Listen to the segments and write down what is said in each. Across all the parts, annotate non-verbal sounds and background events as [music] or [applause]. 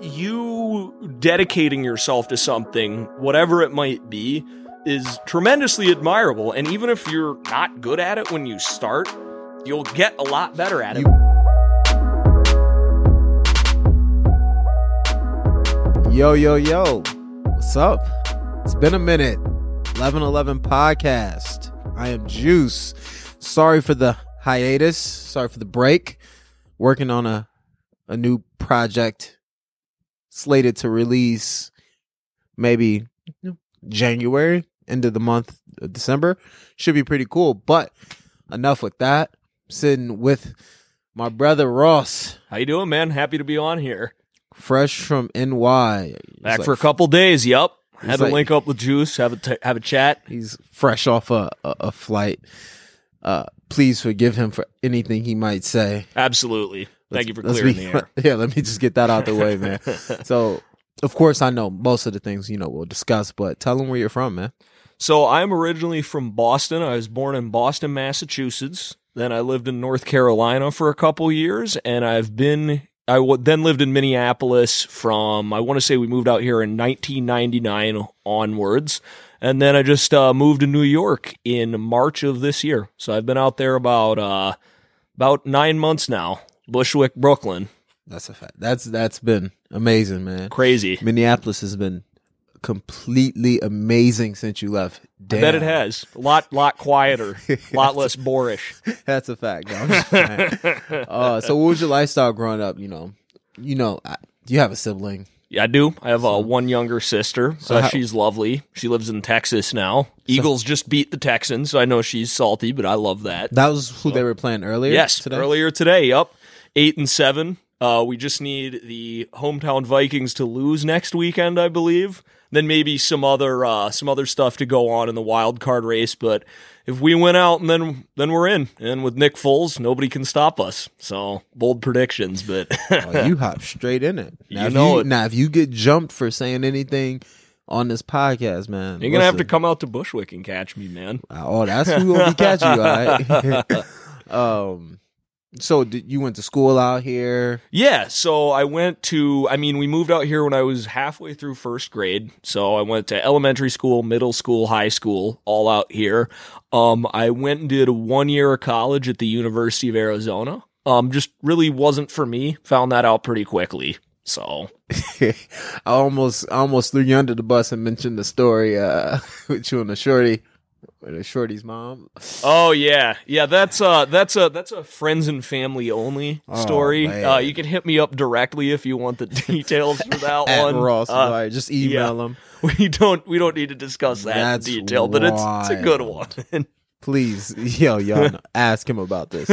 you dedicating yourself to something, whatever it might be, is tremendously admirable. And even if you're not good at it when you start, you'll get a lot better at it. Yo, yo, yo. What's up? It's been a minute. 1111 podcast. I am Juice. Sorry for the hiatus. Sorry for the break. Working on a a new project slated to release maybe January, end of the month, of December. Should be pretty cool. But enough with that. Sitting with my brother Ross, How you doing, man? Happy to be on here. fresh from NY. He's Back like- for a couple days. Yup. Had to like- link up with Juice, have a t- have a chat. He's fresh off a, a, a flight. Uh, please forgive him for anything he might say. Absolutely. Thank you for clearing be- the air. [laughs] Yeah, let me just get that out the way, man. [laughs] so, of course, I know most of the things you know we'll discuss, but tell them where you're from, man. So I'm originally from Boston. I was born in Boston, Massachusetts. Then I lived in North Carolina for a couple years, and I've been. I w- then lived in Minneapolis from. I want to say we moved out here in 1999 onwards, and then I just uh, moved to New York in March of this year. So I've been out there about uh, about nine months now. Bushwick, Brooklyn. That's a fact. That's that's been amazing, man. Crazy. Minneapolis has been completely amazing since you left. Damn. I bet it has. A lot, lot quieter, a [laughs] lot less boorish. That's a fact. No, I'm just playing. uh, so, what was your lifestyle growing up? You know, you know, I- you have a sibling. Yeah, I do. I have uh, one younger sister. So uh, how- she's lovely. She lives in Texas now. Eagles just beat the Texans, so I know she's salty, but I love that. That was who they were playing earlier. yes, today? earlier today. Up eight and seven. Uh, we just need the hometown Vikings to lose next weekend, I believe. Then maybe some other uh, some other stuff to go on in the wild card race. But if we win out, and then then we're in. And with Nick Foles, nobody can stop us. So bold predictions, but Oh, you [laughs] hop straight in it. Now, You if know you, it. Now, if you get jumped for saying anything on this podcast, man, you're gonna have to come out to Bushwick and catch me, man. Oh, that's who gonna be catching you. All right. [laughs] [laughs] um. So, did you went to school out here? Yeah, so I went to, I mean, we moved out here when I was halfway through first grade. So I went to elementary school, middle school, high school, all out here. Um, I went and did one year of college at the University of Arizona. Um, just really wasn't for me. Found that out pretty quickly. So [laughs] I almost I almost threw you under the bus and mentioned the story uh, [laughs] with you and the shorty, shorty's mom. Oh yeah, yeah. That's uh, that's a that's a friends and family only Oh, story. man. uh, you can hit me up directly if you want the [laughs] details for that [laughs] At one. Ross, Uh, right? Just email them. [laughs] we don't we don't need to discuss that That's in detail, but it's it's a good one. wild. please. Yo, y'all, ask him about this.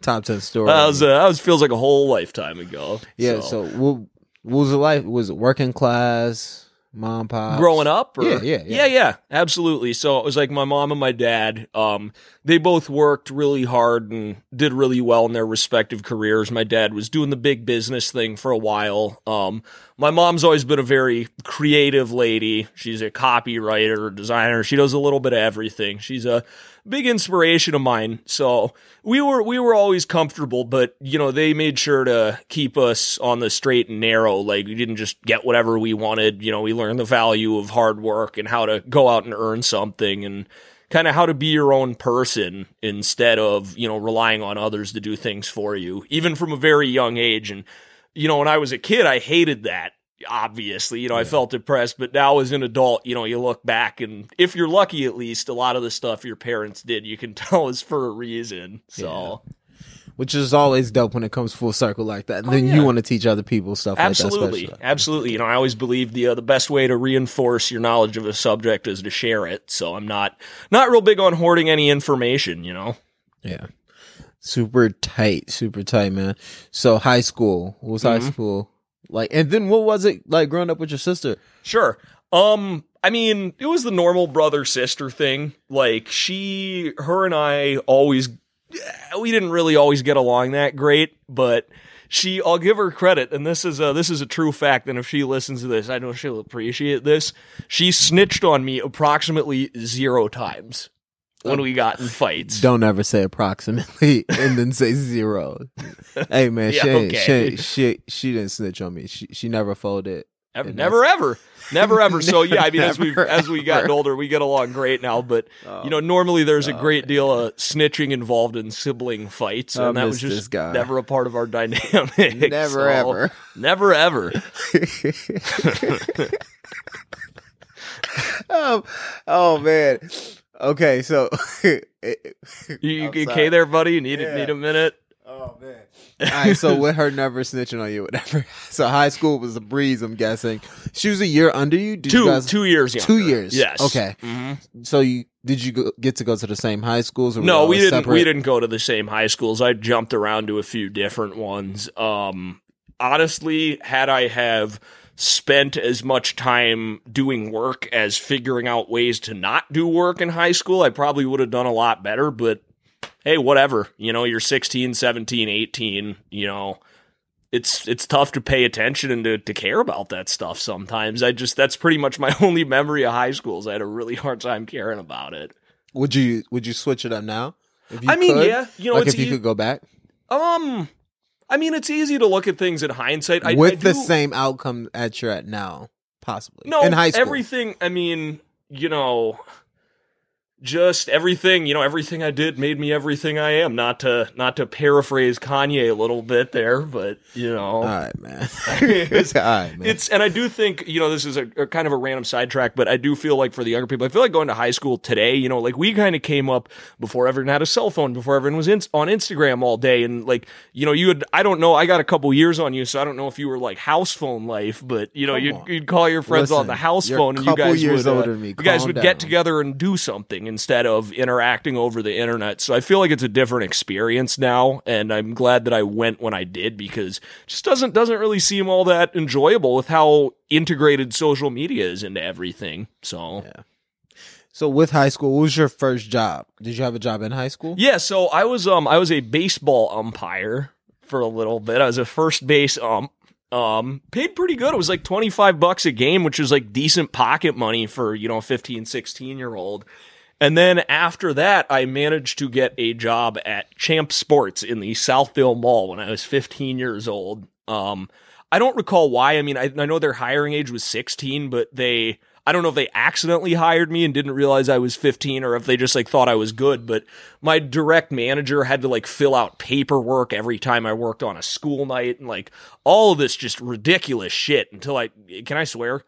Top ten story. That was uh, that was feels like a whole lifetime ago. yeah. So, what, what was it like? Was it working class? Mom, pop, growing up, or? Yeah, yeah, yeah. yeah, yeah, absolutely. So it was like my mom and my dad. Um, they both worked really hard and did really well in their respective careers. My dad was doing the big business thing for a while. Um, my mom's always been a very creative lady. She's a copywriter, designer. She does a little bit of everything. She's a big inspiration of mine. So we were we were always comfortable, but you know they made sure to keep us on the straight and narrow. Like we didn't just get whatever we wanted. You know, we learned the value of hard work and how to go out and earn something and kind of how to be your own person instead of you know relying on others to do things for you, even from a very young age. And you know, when I was a kid, I hated that. Obviously, you know, I felt depressed, but now as an adult, you know, you look back and if you're lucky, at least a lot of the stuff your parents did, you can [laughs] tell is for a reason. So, which is always dope when it comes full circle like that. And then yeah. you want to teach other people stuff absolutely, like that. absolutely. You know, I always believe the uh, the best way to reinforce your knowledge of a subject is to share it. So I'm not not real big on hoarding any information. You know. Yeah. Super tight, super tight, man. So high school, what was Mm-hmm. high school like? And then what was it like growing up with your sister? Sure. Um, I mean, it was the normal brother sister thing. Like she, her, and I always, we didn't really always get along that great, but she, I'll give her credit, and this is a this is a true fact. And if she listens to this, I know she'll appreciate this. She snitched on me approximately zero times. When we got in fights. Don't ever say approximately [laughs] and then say zero. [laughs] hey man, Yeah, she, okay. she, she she didn't snitch on me. She she never folded. Ever, never ever. Never [laughs] ever. So yeah, I mean as we've as we gotten older, we get along great now, but oh, you know, normally there's a Oh, great deal of snitching involved in sibling fights, I and that was just never a part of our dynamic. Never So, ever. Never ever. oh, oh man. Okay, so [laughs] You, you okay there, buddy? You need Yeah. need a minute? Oh man. [laughs] All right, so with her never snitching on you, whatever. [laughs] So high school was a breeze. I'm guessing she was a year under you. Did Two you guys, two years younger. two years. Yes. Okay. Mhm. So you did you go, get to go to the same high schools? Or No, we didn't. Separate? We didn't go to the same high schools. I jumped around to a few different ones. Um, honestly, had I have spent as much time doing work as figuring out ways to not do work in high school, I probably would have done a lot better. But hey, whatever. You know, you're 16, 17, 18. You know. It's it's tough to pay attention and to, to care about that stuff sometimes. I just that's pretty much my [laughs] only memory of high school. Is I had a really hard time caring about it. Would you Would you switch it up now? If you I mean, could? yeah, you know, like it's if you could go back Um, I mean, it's easy to look at things in hindsight. I, with I the do- same outcome that you're at now, possibly. no in high school. Everything. I mean, you know, just everything. You know, everything I did made me everything I am. Not to not to paraphrase Kanye a little bit there, but you know. All right, man. [laughs] It's- All right, man. It's and I do think you know this is a, a kind of a random sidetrack, but I do feel like for the younger people, I feel like going to high school today. You know, like we kind of came up before everyone had a cell phone, before everyone was in, on Instagram all day, and like you know, you had I don't know, I got a couple years on you, so I don't know if you were like house phone life, but you know, you'd, you'd call your friends on the house phone, and you guys would uh, older than me. you guys Calm would down. get together and do something instead of interacting over the internet. So I feel like it's a different experience now, and I'm glad that I went when I did because it just doesn't doesn't really seem all that enjoyable with how integrated social media is into everything. So Yeah. so with high school, what was your first job? Did you have a job in high school? yeah, so I was um I was a baseball umpire for a little bit. I was a first base ump. Um, paid pretty good. It was like 25 bucks a game, which was like decent pocket money for, you know, a 15, 16 year old. And then after that, I managed to get a job at Champ Sports in the Southdale Mall when I was 15 years old. Um, I don't recall why. I mean, I, I know their hiring age was 16, but they, I don't know if they accidentally hired me and didn't realize I was 15 or if they just like thought I was good. But my direct manager had to like fill out paperwork every time I worked on a school night and like all of this just ridiculous shit until I, can I swear?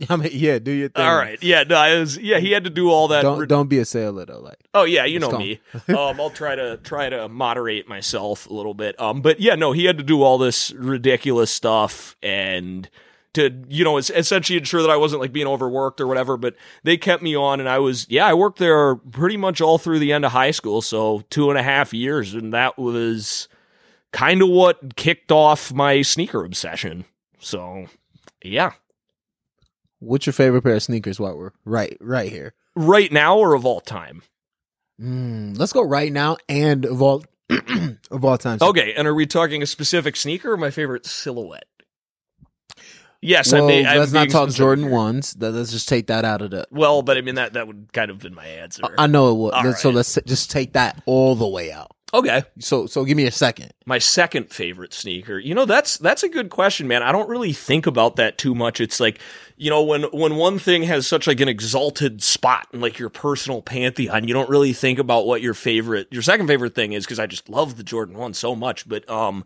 [laughs] I mean, yeah, do your thing. All right. Yeah. No, I was, yeah, he had to do all that. Don't rid- don't be a sailor though. Like Oh yeah, you know me. [laughs] um, I'll try to try to moderate myself a little bit. Um, but yeah, no, he had to do all this ridiculous stuff and to you know, essentially ensure that I wasn't like being overworked or whatever. But they kept me on, and I was yeah, I worked there pretty much all through the end of high school, so two and a half years, and that was kind of what kicked off my sneaker obsession. So yeah, what's your favorite pair of sneakers? While we're right right here. right now or of all time. Mm, let's go right now and of all [clears throat] of all time. Okay, and are we talking a specific sneaker or my favorite silhouette? Yes, well, I may. I'm let's not talk Jordan here. ones. Let's just take that out of the. Well, but I mean that that would kind of been my answer. I know it would. All So right. let's just take that all the way out. okay, So so give me a second. my second favorite sneaker. You know, that's that's a good question, man. I don't really think about that too much. It's like, you know, when when one thing has such like an exalted spot in like your personal pantheon, you don't really think about what your favorite your second favorite thing is because I just love the Jordan 1 so much, but um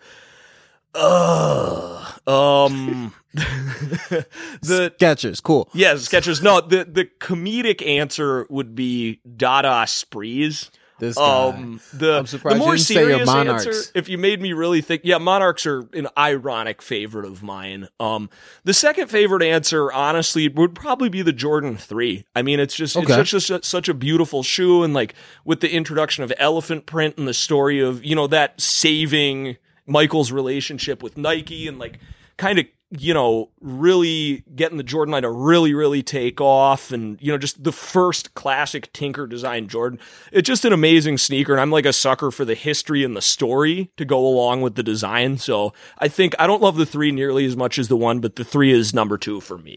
uh um [laughs] the Skechers, cool. Yeah, Skechers. No, the the comedic answer would be Dada Sprees. This guy. Um, the I'm surprised the you more didn't say your serious Monarchs. answer, if you made me really think, yeah, Monarchs are an ironic favorite of mine. Um, the second favorite answer, honestly, would probably be the Jordan Three. I mean, it's just Okay. it's just a, such a beautiful shoe, and like with the introduction of elephant print and the story of you know that saving Michael's relationship with Nike and like kind of you know really getting the Jordan line to really really take off and you know just the first classic Tinker design Jordan. It's just an amazing sneaker and I'm like a sucker for the history and the story to go along with the design. So I think I don't love the 3 nearly as much as the 1, but the 3 is number 2 for me.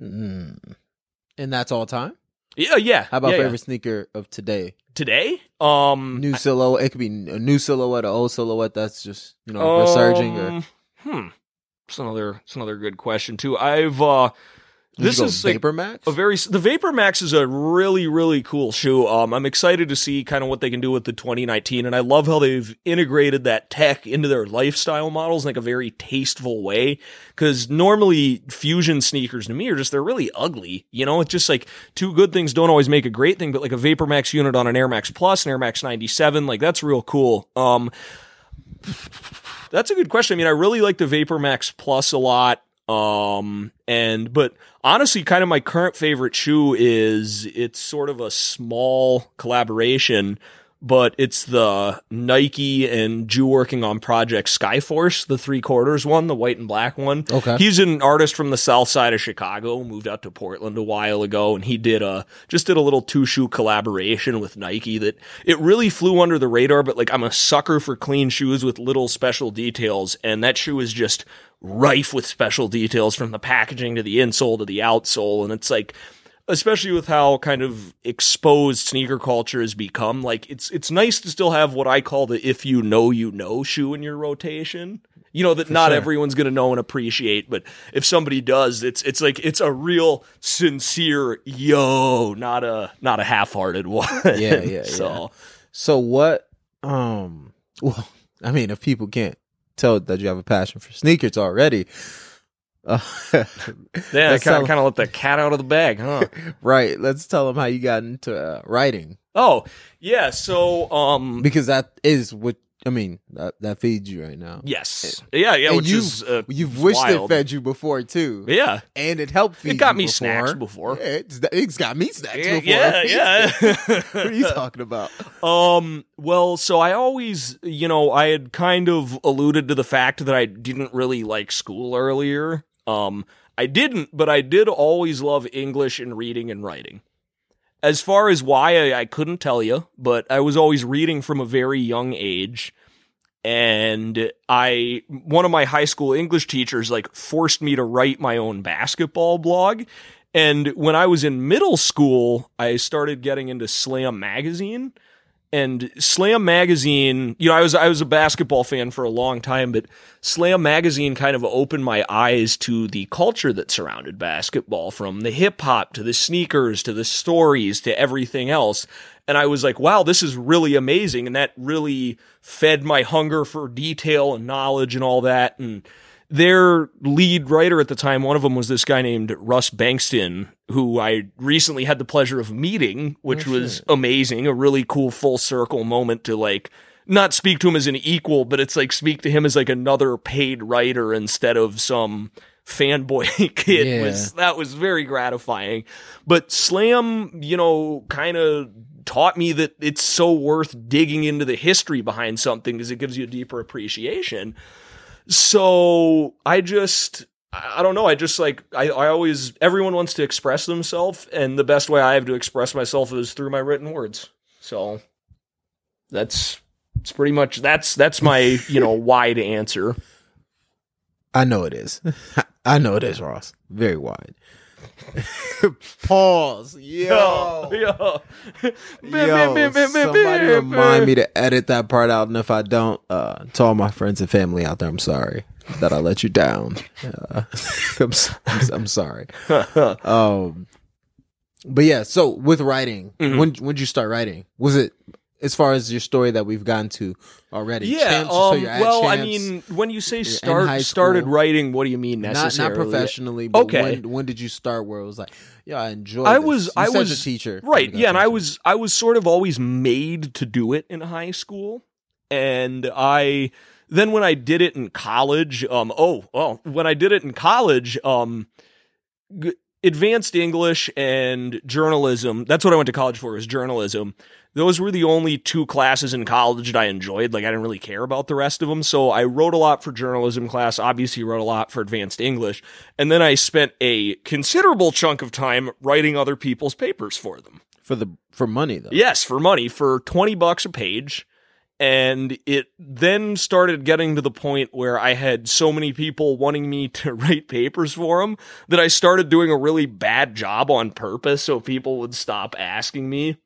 Mm. And that's all time. Yeah, yeah. How about yeah, yeah. favorite sneaker of today? today. Um, New silhouette. It could be a new silhouette, an old silhouette. That's just you know resurging. Or um, hmm, it's another it's another good question too. I've uh, this is Vapor Max. a very the Vapor Max is a really really cool shoe. Um, I'm excited to see kind of what they can do with the 2019, and I love how they've integrated that tech into their lifestyle models in like a very tasteful way. Because normally fusion sneakers to me are just they're really ugly. You know, it's just like two good things don't always make a great thing. But like a Vapor Max unit on an Air Max Plus, an Air Max 97, like that's real cool. Um, that's a good question. I mean, I really like the Vapor Max Plus a lot. Um, and, but honestly, kind of my current favorite shoe is it's sort of a small collaboration, but it's the Nike and Jew working on Project Skyforce, the three quarters one, the white and black one. Okay. He's an artist from the south side of Chicago, moved out to Portland a while ago, and he did a just did a little two shoe collaboration with Nike that it really flew under the radar, but like I'm a sucker for clean shoes with little special details, and that shoe is just rife with special details from the packaging to the insole to the outsole, and it's like especially with how kind of exposed sneaker culture has become like it's it's nice to still have what I call the if you know you know shoe in your rotation. You know that not sure. everyone's going to know and appreciate, but if somebody does, it's it's like it's a real sincere yo, not a not a half-hearted one. Yeah, yeah, [laughs] so So what? Um. Well, I mean, if people can't tell that you have a passion for sneakers already, uh, [laughs] yeah, kind of kind of let the cat out of the bag, huh? [laughs] right. Let's tell them how you got into uh, writing oh, yeah. So, um, because that is what I mean. That that feeds you right now. yes, yeah, yeah, which you've- is uh, You've wished wild. it fed you before too, Yeah, and it helped feed. it got me before. snacks before. Yeah, it's, it's got me snacks Yeah, before. yeah, [laughs] yeah. what are you talking about? Um, well, so I always, you know, I had kind of alluded to the fact that I didn't really like school earlier. Um, I didn't, but I did always love English and reading and writing. As far as why, I, I couldn't tell you, but I was always reading from a very young age. And I, one of my high school English teachers, like, forced me to write my own basketball blog. And when I was in middle school, I started getting into Slam magazine. And Slam magazine, you know, I was I was a basketball fan for a long time, but Slam magazine kind of opened my eyes to the culture that surrounded basketball, from the hip hop to the sneakers to the stories to everything else. And I was like, wow, this is really amazing. And that really fed my hunger for detail and knowledge and all that. And their lead writer at the time, one of them was this guy named Russ Bengtson, who I recently had the pleasure of meeting, which Oh, was amazing. A really cool full circle moment to like not speak to him as an equal, but it's like speak to him as like another paid writer instead of some fanboy [laughs] kid Yeah. was that was very gratifying. But Slam, you know, kind of taught me that it's so worth digging into the history behind something because it gives you a deeper appreciation. So I just, I don't know. I just like, I, I always, everyone wants to express themselves, and the best way I have to express myself is through my written words. So that's, it's pretty much, that's, that's my, you know, [laughs] wide answer. I know it is. [laughs] I know it is, Ross. Very wide. [laughs] Pause. Yo. Yo. Yo, [laughs] somebody remind me to edit that part out, and if I don't, uh, to all my friends and family out there, I'm sorry that I let you down. Uh, [laughs] I'm, I'm, I'm sorry. Um, but yeah, so with writing, Mhm. when when did you start writing? Was it as far as your story that we've gotten to already? Yeah. Chance, so um, at well, I mean, when you say start started writing, what do you mean not necessarily? not professionally, but Okay. when when did you start? Where it was like, yeah, I enjoy. I this. was- You I was- a teacher, Right. Yeah, and I was I was sort of always made to do it in high school. And I then when I did it in college, um oh, well, when I did it in college, um g- advanced English and journalism, that's what I went to college for is journalism. Those were the only two classes in college that I enjoyed. Like I didn't really care about the rest of them. So I wrote a lot for journalism class, obviously wrote a lot for advanced English, and then I spent a considerable chunk of time writing other people's papers for them. for the for money though. Yes, for money, for 20 bucks a page. And it then started getting to the point where I had so many people wanting me [laughs] to write papers for them that I started doing a really bad job on purpose so people would stop asking me.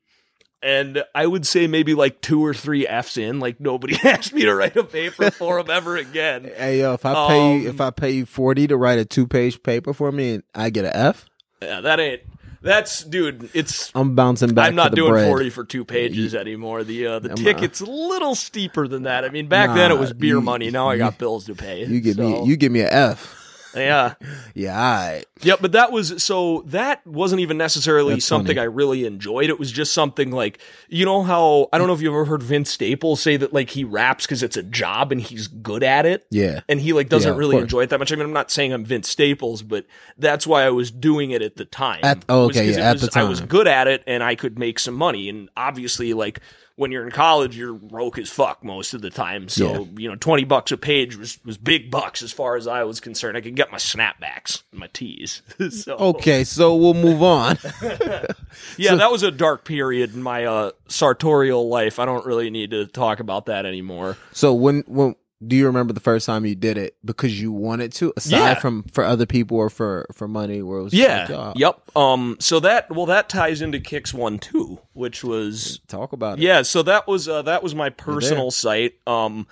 And I would say maybe like two or three F's in. Like nobody [laughs] asked me to write a paper for them ever again. Hey yo, if I pay you, Um, if I pay you forty to write a two page paper for me and I get an F, Yeah, that ain't. That's dude. It's. I'm bouncing back. I'm not doing bread. forty for two pages anymore. The uh, the I'm, ticket's a little steeper than that. I mean, back then it was beer you- money. Now I got bills to pay. You give so, me you give me an F. yeah. Yeah, all right. Yep, but that was so that wasn't even necessarily That's something funny. I really enjoyed. It was just something like you know how I don't know if you've ever heard Vince Staples say that like he raps because it's a job and he's good at it. Yeah. And he like doesn't Yeah, really enjoy it that much. I mean, I'm not saying I'm Vince Staples, but that's why I was doing it at the time. At- oh, was yeah, at was- the I was good at it and I could make some money. And obviously, like when you're in college, you're broke as fuck most of the time. So you know, twenty bucks a page was was big bucks as far as I was concerned. I could get my snapbacks, my tees. [laughs] so Okay, so we'll move on. [laughs] yeah, that was a dark period in my uh, sartorial life. I don't really need to talk about that anymore. so when when do you remember the first time you did it because you wanted to, aside Yeah. from for other people or for for money? Where it was Yeah. like, Yep. Um. So that well, that ties into Kicks One Two, which was talk about it. yeah. So that was uh, that was my personal site. Um.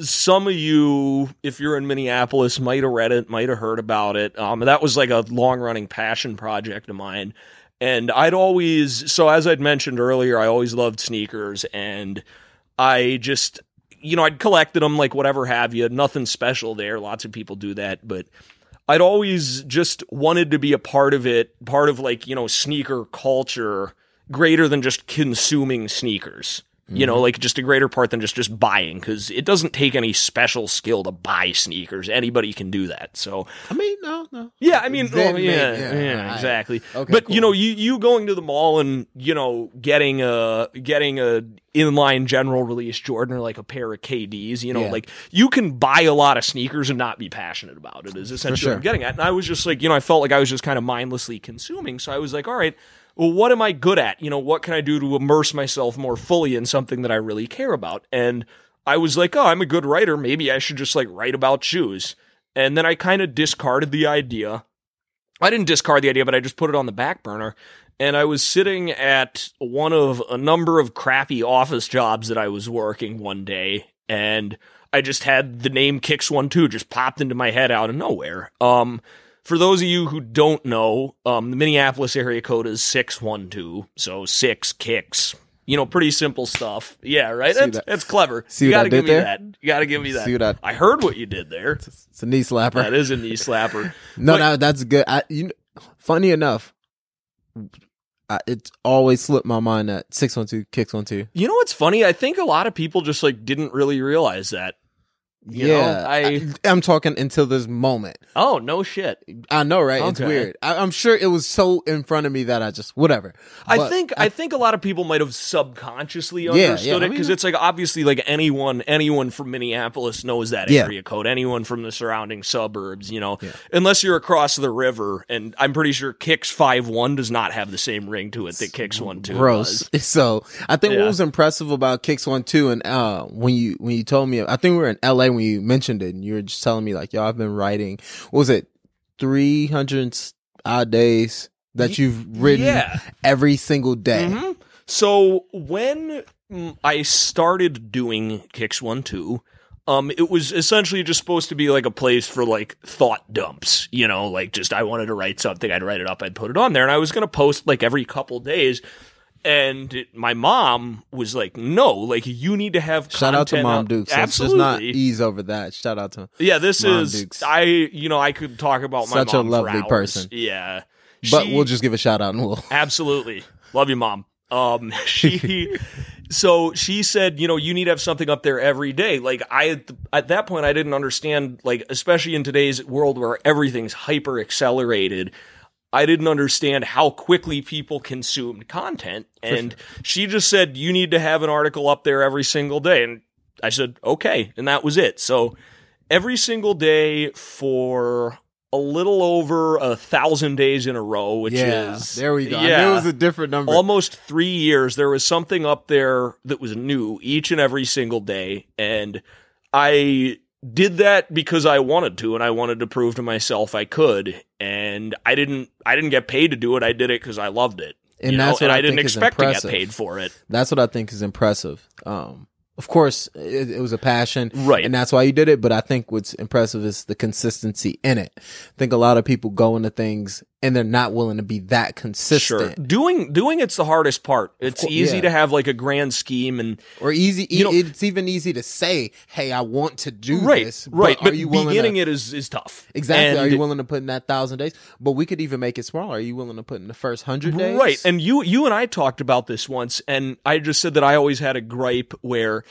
Some of you, if you're in Minneapolis, might have read it, might have heard about it. Um, that was like a long running passion project of mine. And I'd always, so as I'd mentioned earlier, I always loved sneakers and I just, you know, I'd collected them like whatever have you. Nothing special there. Lots of people do that. But I'd always just wanted to be a part of it, part of like, you know, sneaker culture greater than just consuming sneakers. You know, mm-hmm. like just a greater part than just just buying because it doesn't take any special skill to buy sneakers. Anybody can do that. So I mean, no, no. yeah, I mean, well, oh, yeah, maybe, yeah, yeah, I- exactly. okay, but cool. you know, you you going to the mall and you know getting a getting a inline general release Jordan or like a pair of KDs, you know, Yeah. like you can buy a lot of sneakers and not be passionate about it. Is essentially what. I'm getting at. And I was just like, you know, I felt like I was just kind of mindlessly consuming. So I was like, all right. Well, what am I good at? You know, what can I do to immerse myself more fully in something that I really care about? And I was like, oh, I'm a good writer. Maybe I should just like write about shoes. And then I kind of discarded the idea. I didn't discard the idea, but I just put it on the back burner. And I was sitting at one of a number of crappy office jobs that I was working one day, and I just had the name Kicks One Two just popped into my head out of nowhere. Um, for those of you who don't know, um, the Minneapolis area code is six one two, so six kicks. You know, pretty simple stuff. Yeah, right. That's, that- that's clever. see you I gotta give me there? that. You gotta give me that. See what I- I heard what you did there. It's a knee slapper. That is a knee slapper. [laughs] no, but- no, that's good. I, you know, funny enough, I, it's always slipped my mind that six one two kicks one two. You know what's funny? I think a lot of people just like didn't really realize that. You know, yeah, I- I, am talking until this moment. Oh no shit! I know, right? It's weird. I, I'm sure it was so in front of me that I just whatever. I But think I, think a lot of people might have subconsciously yeah, understood it because mean- it's like obviously like anyone anyone from Minneapolis knows that Yeah. area code. Anyone from the surrounding suburbs, you know, Yeah. unless you're across the river. And I'm pretty sure Kicks Five One does not have the same ring to it that Kicks One Two gross. does. [laughs] So I think Yeah. what was impressive about Kicks One Two, and uh, when you when you told me, I think we were in L.A. when you mentioned it, and you were just telling me like, yo, I've been writing. What was it three hundred odd days that you've written Yeah. every single day? Mhm. So when I started doing Kicks One Two, um, it was essentially just supposed to be like a place for like thought dumps. You know, like just I wanted to write something, I'd write it up, I'd put it on there, and I was gonna post like every couple days. And my mom was like, "No, like you need to have Shout out to Mom up." Dukes. Absolutely, just not ease over that. Shout out to. yeah. This Mom is Dukes. I. You know, I could talk about my Such a lovely person. Yeah, But She- we'll just give a shout out and we'll. [laughs] Absolutely. Love you, mom. Um, [laughs] she, so she said, you know, you need to have something up there every day. Like I, at that point, I didn't understand, like, especially in today's world where everything's hyper accelerated. I didn't understand how quickly people consumed content. And she just said, you need to have an article up there every single day. And I said, okay. And that was it. So every single day for a little over a thousand days in a row, which yeah, is there we go. Yeah, it was a different number. almost three years. There was something up there that was new each and every single day, and I did that because I wanted to, and I wanted to prove to myself I could. And I didn't. I didn't get paid to do it. I did it because I loved it. And you know? that's what and I I, didn't think is expect to get paid for it. That's what I think is impressive. Um, of course, it, it was a passion, Right. And that's why you did it. But I think what's impressive is the consistency in it. I think a lot of people go into things and they're not willing to be that consistent Sure. Doing doing it's the hardest part. It's cour- easy yeah. to have like a grand scheme and or easy. You know- it's even easy to say, "Hey, I want to do right, this." right. But, But are you willing beginning to, it is is tough. exactly? are you willing to put in that thousand days? But we could even make it smaller. Are you willing to put in the first hundred days? Right. And you you and I talked about this once and I just said that I always had a gripe where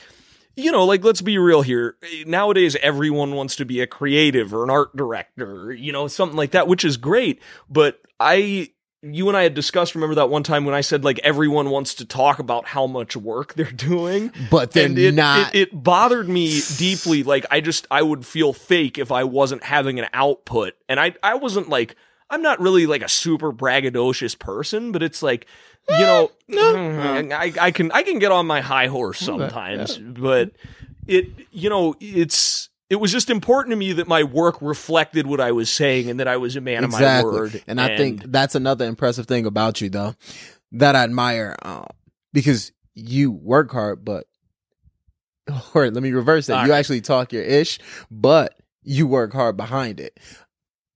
you know, like let's be real here. Nowadays everyone wants to be a creative or an art director, you know, something like that, which is great, but I you and I had discussed remember that one time when I said like everyone wants to talk about how much work [laughs] they're doing but they're it, not. It, it bothered me deeply. Like I just I would feel fake if I wasn't having an output, and I I wasn't like I'm not really like a super braggadocious person, but it's like you know [laughs] mm, I I can I can get on my high horse sometimes, but it you know it's. It was just important to me that my work reflected what I was saying and that I was a man of my word. And I think that's another impressive thing about you, though, that I admire, um, because you work hard, but [laughs] or let me reverse that. All you right. actually talk your ish, but you work hard behind it.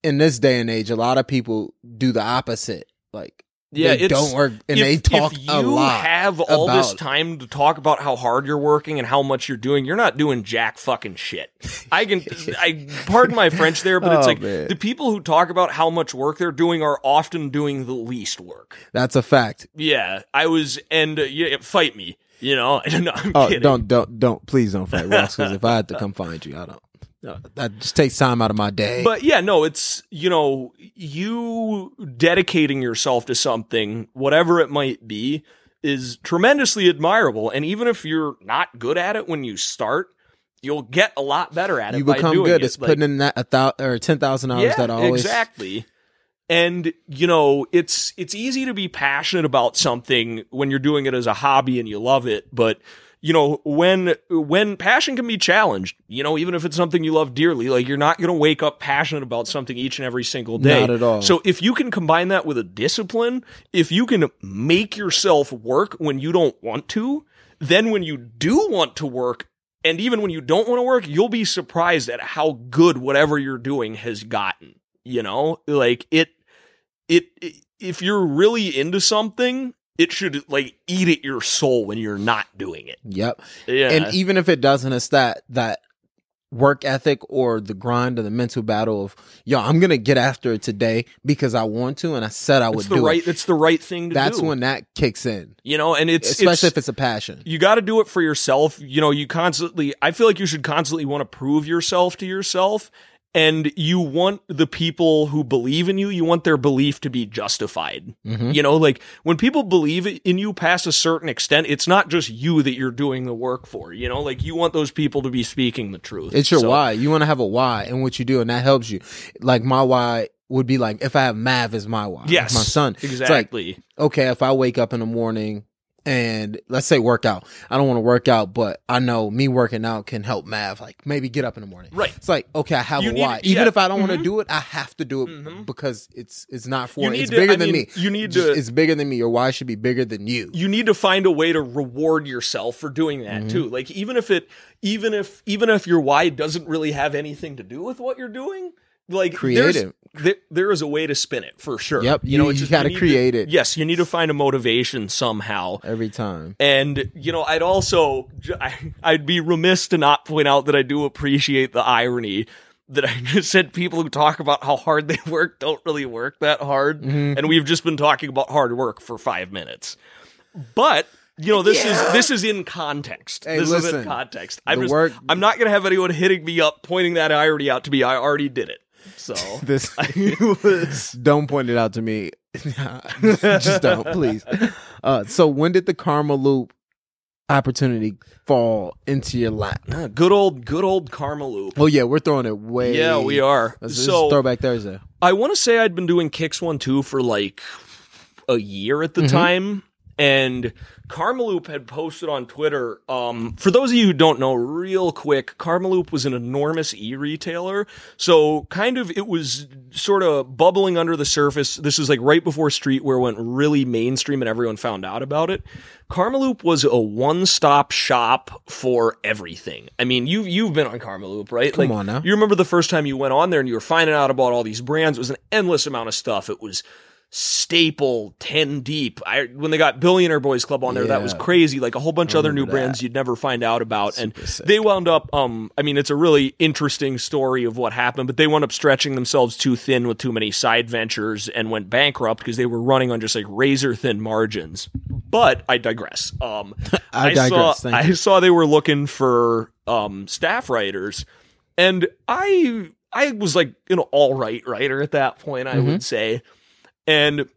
In this day and age, a lot of people do the opposite. Like, yeah, they it's, don't work and if, they talk if you a lot. have all this time to talk about how hard you're working and how much you're doing, you're not doing jack fucking shit. I can, [laughs] I pardon my French there, but it's Oh, like man. the people who talk about how much work they're doing are often doing the least work. That's a fact. Yeah, I was, and uh, yeah, fight me. You know, [laughs] no, I'm Oh, kidding. don't, don't, don't, please don't fight Ross, because if I had to come find you, I don't. No, that just takes time out of my day. But yeah, no, it's you know, you dedicating yourself to something, whatever it might be, is tremendously admirable. And even if you're not good at it when you start, you'll get a lot better at it. you by become good. It. It's Like, putting in that a thousand or ten thousand hours yeah, that I always exactly. And you know, it's it's easy to be passionate about something when you're doing it as a hobby and you love it, but you know, when when passion can be challenged, you know, even if it's something you love dearly, like you're not going to wake up passionate about something each and every single day. Not at all. So if you can combine that with a discipline, if you can make yourself work when you don't want to, then when you do want to work and even when you don't want to work, you'll be surprised at how good whatever you're doing has gotten. You know, like it, it, it if you're really into something, it should like eat at your soul when you're not doing it. Yep. Yeah. And even if it doesn't, it's that that work ethic or the grind or the mental battle of yo, I'm gonna get after it today because I want to and I said I would it's the do right. it. It's the right thing to do. That's do. when that kicks in. you know, and it's Especially it's, if it's a passion. you got to do it for yourself. You know, you constantly, I feel like you should constantly want to prove yourself to yourself. And you want the people who believe in you, you want their belief to be justified. Mhm. You know, like when people believe in you past a certain extent, it's not just you that you're doing the work for. You know, like you want those people to be speaking the truth. It's your So- why. You want to have a why in what you do, and that helps you. Like my why would be like if I have Mav as my why, Yes, my son. It's like Exactly. okay, if I wake up in the morning and let's say work out, I don't want to work out, but I know me working out can help Mav like maybe get up in the morning. Right. It's like okay, I have You a why. Even yeah, if I don't want to do it, I have to do it Mhm. because it's it's not for You me. It's to- bigger I than mean, me. you need Just- to- It's bigger than me. Your why should be bigger than you. you need to find a way to reward yourself for doing that Mm-hmm. too like even if it even if even if your why doesn't really have anything to do with what you're doing like Creative. there, there is a way to spin it for sure Yep, you- know, it's you gotta create it. yes you need to find a motivation somehow Every time. and you know i'd also I- i'd be remiss to not point out that i do appreciate the irony that I just said people who talk about how hard they [laughs] work don't really work that hard. Mhm. And we've just been talking about hard work for five minutes. But you know, this Yeah. is this is in context. Hey, this is in context. I'm just work- I'm not gonna have anyone hitting me up pointing that irony out to me. I already did it. So [laughs] This [laughs] I was [laughs] don't point it out to me. Just don't, please. Uh, so when did the Karmaloop opportunity fall into your lap? Ah, good old good old Karmaloop. Oh yeah, we're throwing it way. Yeah, we are. This, so is Throwback Thursday. I want to say I'd been doing kicks one two for like a year at the Mhm. time, and Karmaloop had posted on Twitter. Um, for those of you who don't know, real quick, Karmaloop was an enormous e-retailer. So kind of it was sort of bubbling under the surface. This is like right before streetwear went really mainstream and everyone found out about it. Karmaloop was a one-stop shop for everything. I mean, you you've been on Karmaloop, right? Come Like, on now. You remember the first time you went on there and you were finding out about all these brands. It was an endless amount of stuff. It was staple 10 deep. I when they got billionaire boys club on there that was crazy. Like a whole bunch of other new that. brands you'd never find out about. And sick. they wound up um i mean it's a really interesting story of what happened but they wound up stretching themselves too thin with too many side ventures and went bankrupt because they were running on just like razor thin margins. But i digress. Um [laughs] I saw digress, thank i saw they were looking for um staff writers. And i i was like an all right writer at that point i Mm-hmm. would say and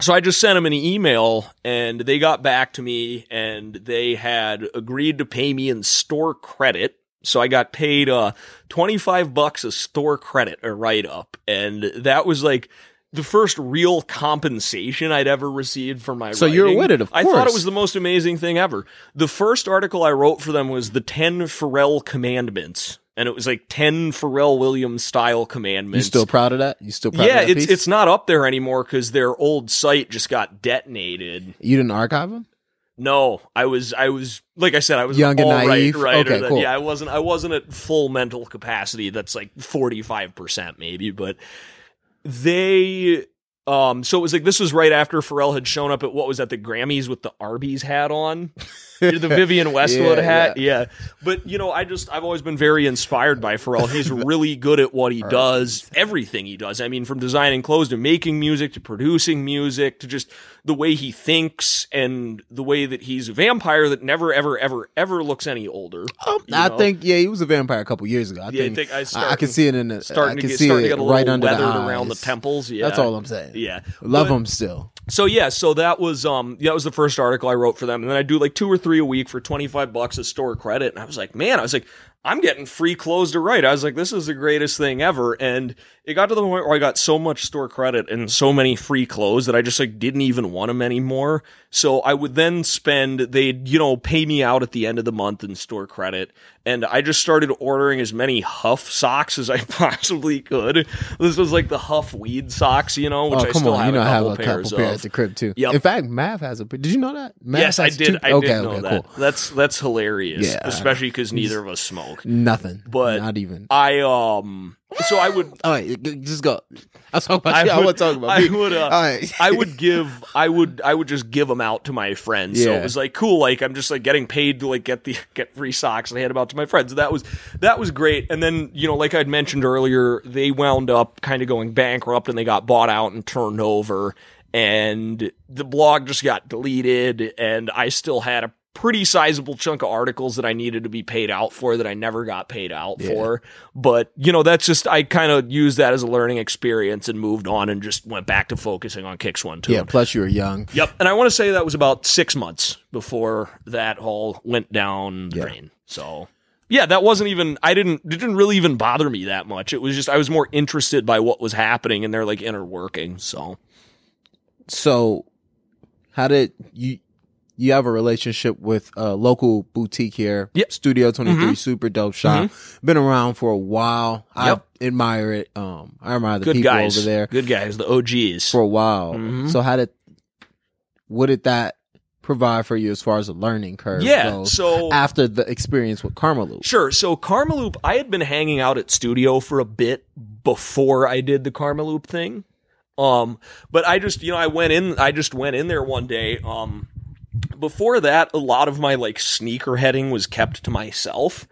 so I just sent them an email and they got back to me and they had agreed to pay me in store credit. So I got paid uh 25 bucks a store credit a write up and that was like the first real compensation I'd ever received for my So you're writing. with it, of I thought it was the most amazing thing ever. The first article I wrote for them was the 10 Pharrell commandments and it was like 10 Pharrell Williams style commandments. You still proud of that? You still proud yeah, of that it's piece? it's not up there anymore because their old site just got detonated. You didn't archive them? No, I was I was like I said I was Young an and all right naive? writer. Okay, that- cool. Yeah, I wasn't I wasn't at full mental capacity. That's like forty five percent maybe, but they um so it was like this was right after Pharrell had shown up at what was at the Grammys with the Arby's hat on. [laughs] [laughs] the Vivienne Westwood Yeah, hat. Yeah. But you know, I just I've always been very inspired by Pharrell. He's [laughs] really good at what he does, everything he does. I mean, from designing clothes to making music to producing music to just the way he thinks and the way that he's a vampire that never ever ever ever looks any older. You I know? think yeah, he was a vampire a couple years ago. I Yeah, I think, think I I, I can see it in the starting I to get see starting to it get a little right under the weathered around the temples. Yeah. That's all I'm saying. Yeah. Love But- him still. So yeah, so that was um that was the first article I wrote for them, and then I do like two or three a week for twenty five bucks a store credit, and I was like, man, I was like, I'm getting free clothes to write. I was like, this is the greatest thing ever, and it got to the point where I got so much store credit and so many free clothes that I just like didn't even want them anymore. So I would then spend they'd you know pay me out at the end of the month in store credit, and I just started ordering as many HUF socks as I [laughs] possibly could. This was like the HUF weed socks, you know, which oh I come still on, have you know a have couple a pairs couple pairs at the crib too. Yep. In fact, Mav has a. Did you know that? Mav yes, I did. two- I okay, did know okay, that. cool. That's that's hilarious, Yeah. especially because neither of us smoke. Nothing, But- not even. I um, so I would, All right, g- just go. I'll talk about I you. I would- want to talk about I me. would, uh, All right. I would give, I would, I would just give them out to my friends. So Yeah. it was like cool. Like I'm just like getting paid to like get the get free socks and hand them out to my friends. That was that was great. And then you know, like I'd mentioned earlier, they wound up kind of going bankrupt and they got bought out and turned over. And the blog just got deleted, and I still had a pretty sizable chunk of articles that I needed to be paid out for that I never got paid out Yeah. for. But, you know, that's just, I kind of used that as a learning experience and moved on and just went back to focusing on Kicks One, Two. yeah. Plus, you were young. Yep. And I want to say that was about six months before that all went down the Yeah. drain. So, yeah, that wasn't even, I didn't, it didn't really even bother me that much. It was just, I was more interested by what was happening in their like inner working. So, So, how did you? You have a relationship with a local boutique here, Yep. Studiiyo Twenty Three, Mhm. super dope shop. Been around for a while. Yep. I admire it. Um, I admire the good people guys. over there Good guys, the OGs. for a while. Mhm. So, how did what did that provide for you as far as a learning curve? yeah. goes So, after the experience with Karma Sure. So Karmaloop, I had been hanging out at Studiiyo for a bit before I did the Karmaloop thing. Um, but I just, you know, I went in, I just went in there one day. Um, before that, a lot of my like sneaker heading was kept to myself.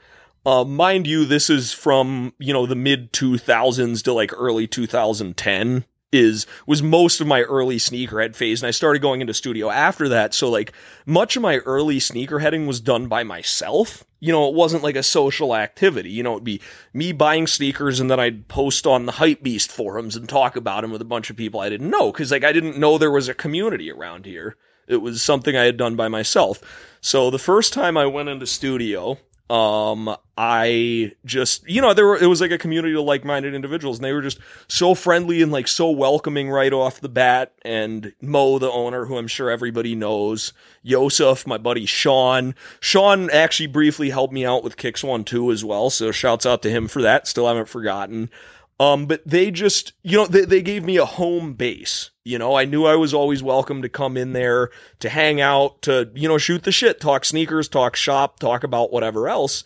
Uh, mind you, this is from, you know, the mid 2000s to like early 2010 is, was most of my early sneakerhead phase. And I started going into Studiiyo after that. So like much of my early sneakerheading was done by myself. You know, it wasn't like a social activity. You know, it'd be me buying sneakers and then I'd post on the Hypebeast forums and talk about them with a bunch of people I didn't know. Cause like I didn't know there was a community around here. It was something I had done by myself. So the first time I went into Studiiyo, Um, I just, you know, there were, it was like a community of like-minded individuals and they were just so friendly and like so welcoming right off the bat. And Mo, the owner, who I'm sure everybody knows, Yosef, my buddy Sean, Sean actually briefly helped me out with Kicks One two as well. So shouts out to him for that. Still haven't forgotten. Um, but they just, you know, they, they gave me a home base. You know, I knew I was always welcome to come in there to hang out, to, you know, shoot the shit, talk sneakers, talk shop, talk about whatever else.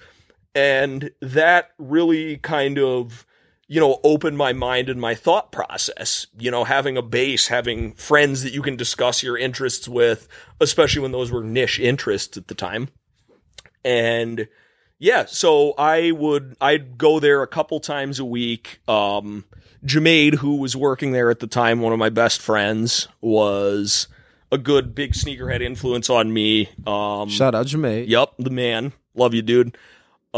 And that really kind of, you know, opened my mind and my thought process. You know, having a base, having friends that you can discuss your interests with, especially when those were niche interests at the time. And, yeah, so I would I'd go there a couple times a week. Um Jermaine, who was working there at the time, one of my best friends, was a good big sneakerhead influence on me. Um Shout out Jermaine. Yep, the man. Love you, dude.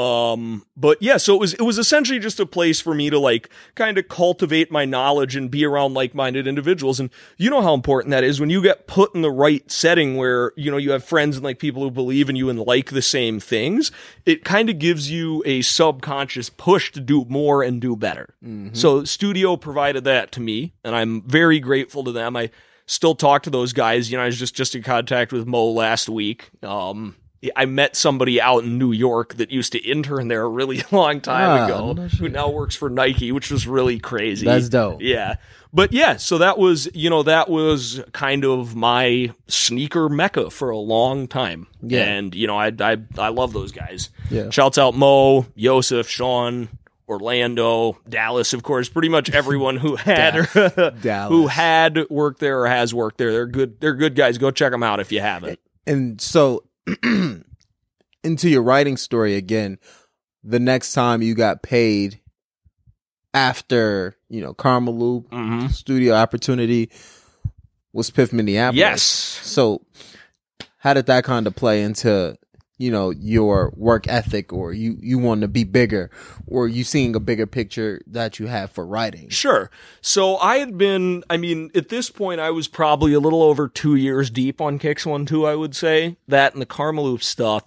Um, but yeah, so it was, it was essentially just a place for me to like kind of cultivate my knowledge and be around like-minded individuals. And you know how important that is when you get put in the right setting where, you know, you have friends and like people who believe in you and like the same things. It kind of gives you a subconscious push to do more and do better. So Studiiyo provided that to me and I'm very grateful to them. I still talk to those guys. You know, I was just, just in contact with Mo last week. Um, I met somebody out in New York that used to intern there a really [laughs] long time Ah, ago, no who now works for Nike, which was really crazy. That's dope. Yeah. But yeah, so that was, you know, that was kind of my sneaker mecca for a long time. Yeah. And, you know, I, I, I love those guys. Yeah. Shouts out Mo, Yosef, Sean, Orlando, Dallas, of course, pretty much everyone who [laughs] had, [laughs] who had worked there or has worked there. They're good. They're good guys. Go check them out if you haven't. And so [clears throat] into your writing story again, the next time you got paid after, you know, Karmaloop Mm-hmm. Studiiyo opportunity was Piff Minneapolis. Yes. So how did that kind of play into, you know, your work ethic or you, you want to be bigger or you seeing a bigger picture that you have for writing? Sure. So I had been, I mean, at this point, I was probably a little over two years deep on Kicks One Two. I would say that and the Karmaloop stuff.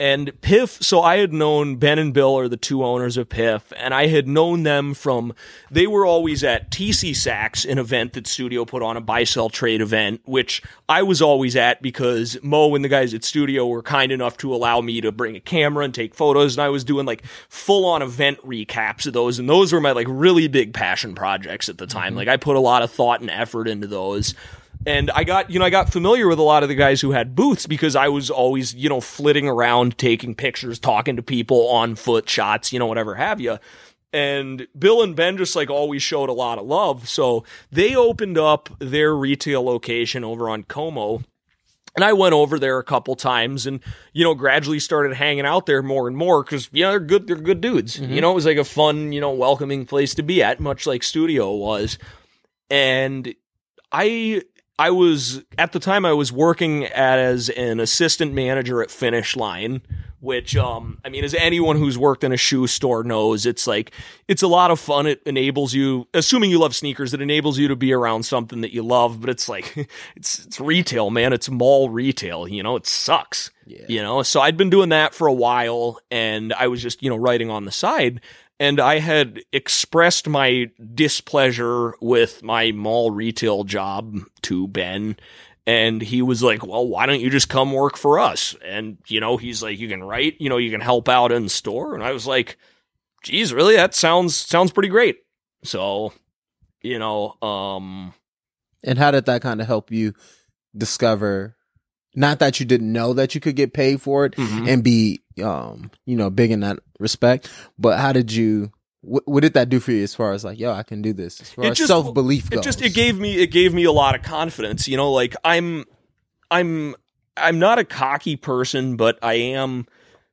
And Piff, so I had known Ben and Bill are the two owners of Piff, and I had known them from, they were always at TC Sacks, an event that Studiiyo put on, a buy sell trade event, which I was always at because Mo and the guys at Studiiyo were kind enough to allow me to bring a camera and take photos, and I was doing like full on event recaps of those, and those were my like really big passion projects at the time. Mm-hmm. Like I put a lot of thought and effort into those. And I got, you know, I got familiar with a lot of the guys who had booths because I was always, you know, flitting around, taking pictures, talking to people on foot shots, you know, whatever have you. And Bill and Ben just like always showed a lot of love. So they opened up their retail location over on Como. And I went over there a couple times and, you know, gradually started hanging out there more and more because, you know, they're good, they're good dudes. Mm-hmm. You know, it was like a fun, you know, welcoming place to be at, much like Studiiyo was. And I I was at the time I was working as an assistant manager at Finish Line, which um I mean as anyone who's worked in a shoe store knows, it's like it's a lot of fun. It enables you assuming you love sneakers, it enables you to be around something that you love, but it's like [laughs] it's it's retail, man. It's mall retail, you know, it sucks. Yeah. You know, so I'd been doing that for a while and I was just, you know, writing on the side and I had expressed my displeasure with my mall retail job to Ben. And he was like, Well, why don't you just come work for us? And, you know, he's like, You can write, you know, you can help out in the store. And I was like, Geez, really? That sounds sounds pretty great. So, you know, um And how did that kind of help you discover not that you didn't know that you could get paid for it mhm. and be um you know big in that respect, but how did you what, what did that do for you as far as like yo I can do this? As far It as self belief goes? it just it gave me it gave me a lot of confidence you know like i'm i'm i'm not a cocky person but i am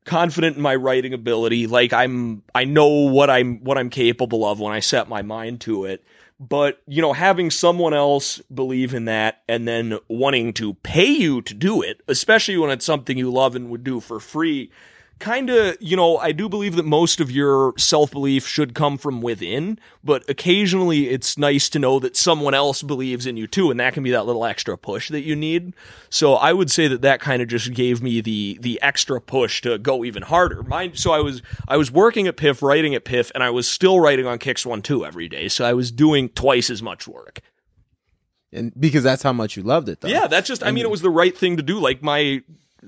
confident in my writing ability. Like i'm i know what i'm what i'm capable of when i set my mind to it. But you know having someone else believe in that and then wanting to pay you to do it especially when it's something you love and would do for free kind of, you know, I do believe that most of your self belief should come from within, but occasionally it's nice to know that someone else believes in you too, and that can be that little extra push that you need. So I would say that that kind of just gave me the the extra push to go even harder. Mind, so I was I was working at Piff, writing at Piff, and I was still writing on Kicks One Two every day. So I was doing twice as much work. And because that's how much you loved it, though. Yeah, that's just. I mean, it was the right thing to do. Like my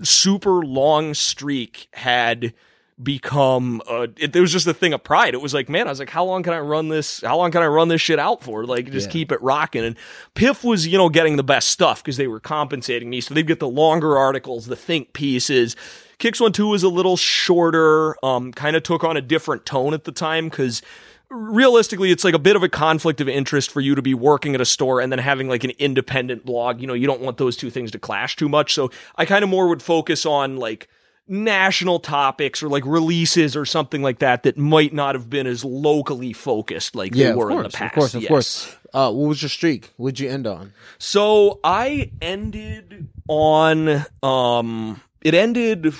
super long streak had become uh it, it was just a thing of pride. It was like man i was like how long can i run this how long can i run this shit out for? Like just Yeah. keep it rocking. And piff was you know getting the best stuff because they were compensating me. So they'd get the longer articles the think pieces. Kicks one two was a little shorter um kind of took on a different tone at the time because realistically it's like a bit of a conflict of interest for you to be working at a store and then having like an independent blog you know you don't want those two things to clash too much so i kind of more would focus on like national topics or like releases or something like that that might not have been as locally focused like yeah, they were course, in the past of course, of Yes. course. Uh, what was your streak? What'd you end on? So I ended on um it ended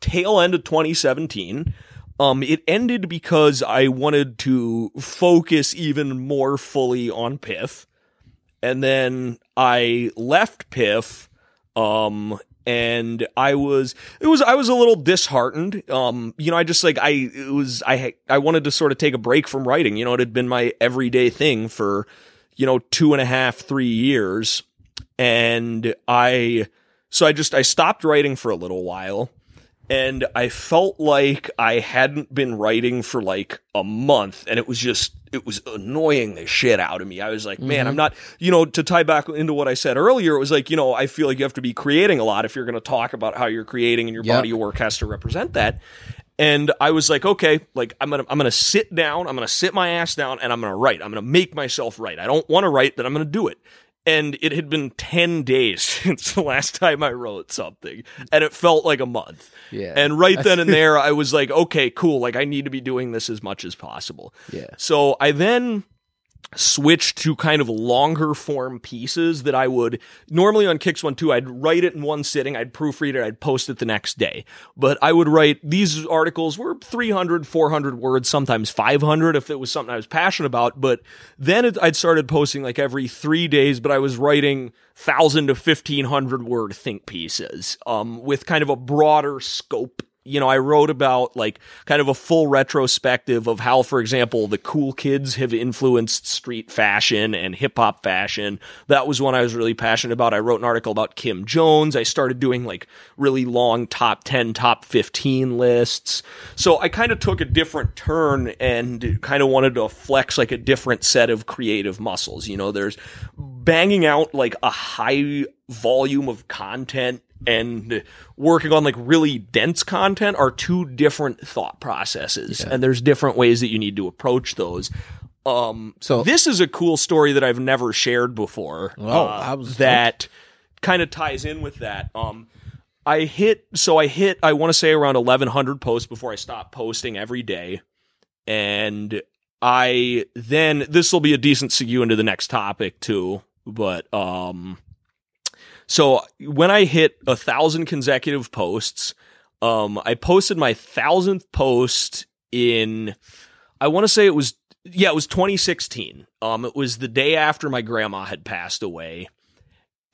tail end of 2017. Um it ended because I wanted to focus even more fully on Piff. And then I left Piff um and I was it was I was a little disheartened. Um, you know, I just like I it was I I wanted to sort of take a break from writing. You know, it had been my everyday thing for you know two and a half three years, and I so I just I stopped writing for a little while. And I felt like I hadn't been writing for like a month, and it was just, it was annoying the shit out of me. I was like, man, mm-hmm. I'm not, you know, to tie back into what I said earlier, it was like, you know, I feel like you have to be creating a lot if you're going to talk about how you're creating and your Yep. body of work has to represent that. And I was like, okay, like I'm gonna I'm gonna sit down, I'm gonna sit my ass down, and I'm gonna write. I'm gonna make myself write. I don't want to write, but I'm gonna do it. And it had been ten days [laughs] since the last time I wrote something, and it felt like a month. Yeah. And right then and [laughs] there, I was like, okay, cool. Like I need to be doing this as much as possible. Yeah. So I then switched to kind of longer form pieces that I would normally on Kicks One Two, I'd write it in one sitting, I'd proofread it, I'd post it the next day. But I would write these articles were 300, 400 words, sometimes 500 if it was something I was passionate about. But then it, I'd started posting like every three days, but I was writing thousand to 1500 word think pieces, um, with kind of a broader scope you know, I wrote about like kind of a full retrospective of how, for example, the cool kids have influenced street fashion and hip hop fashion. That was one I was really passionate about. I wrote an article about Kim Jones. I started doing like really long top 10, top 15 lists. So I kind of took a different turn and kind of wanted to flex like a different set of creative muscles. You know, there's banging out like a high volume of content and working on like really dense content are two different thought processes and there's different ways that you need to approach those. Um So- this is a cool story that i've never shared before Oh, uh, that kind of ties in with that. Um i hit so i hit i want to say around 1100 posts before i stopped posting every day and i then this will be a decent segue into the next topic too but um so when I hit a thousand consecutive posts, um, I posted my thousandth post in, I want to say it was, yeah, it was 2016. Um, it was the day after my grandma had passed away.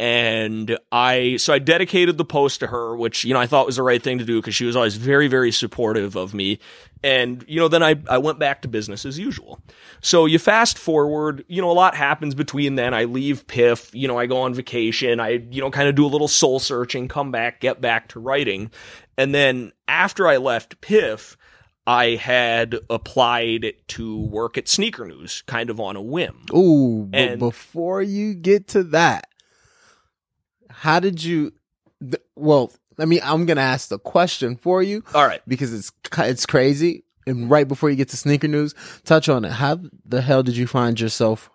And I, so I dedicated the post to her, which, you know, I thought was the right thing to do because she was always very, very supportive of me. And, you know, then I, I went back to business as usual. So you fast forward, you know, a lot happens between then. I leave Piff, you know, I go on vacation. I, you know, kind of do a little soul searching, come back, get back to writing. And then after I left Piff, I had applied to work at Sneaker News kind of on a whim. Ooh, but And- before you get to that, how did you? Th- well, I mean, I'm gonna ask the question for you All right. because it's it's crazy. And right before you get to sneaker news, touch on it. How the hell did you find yourself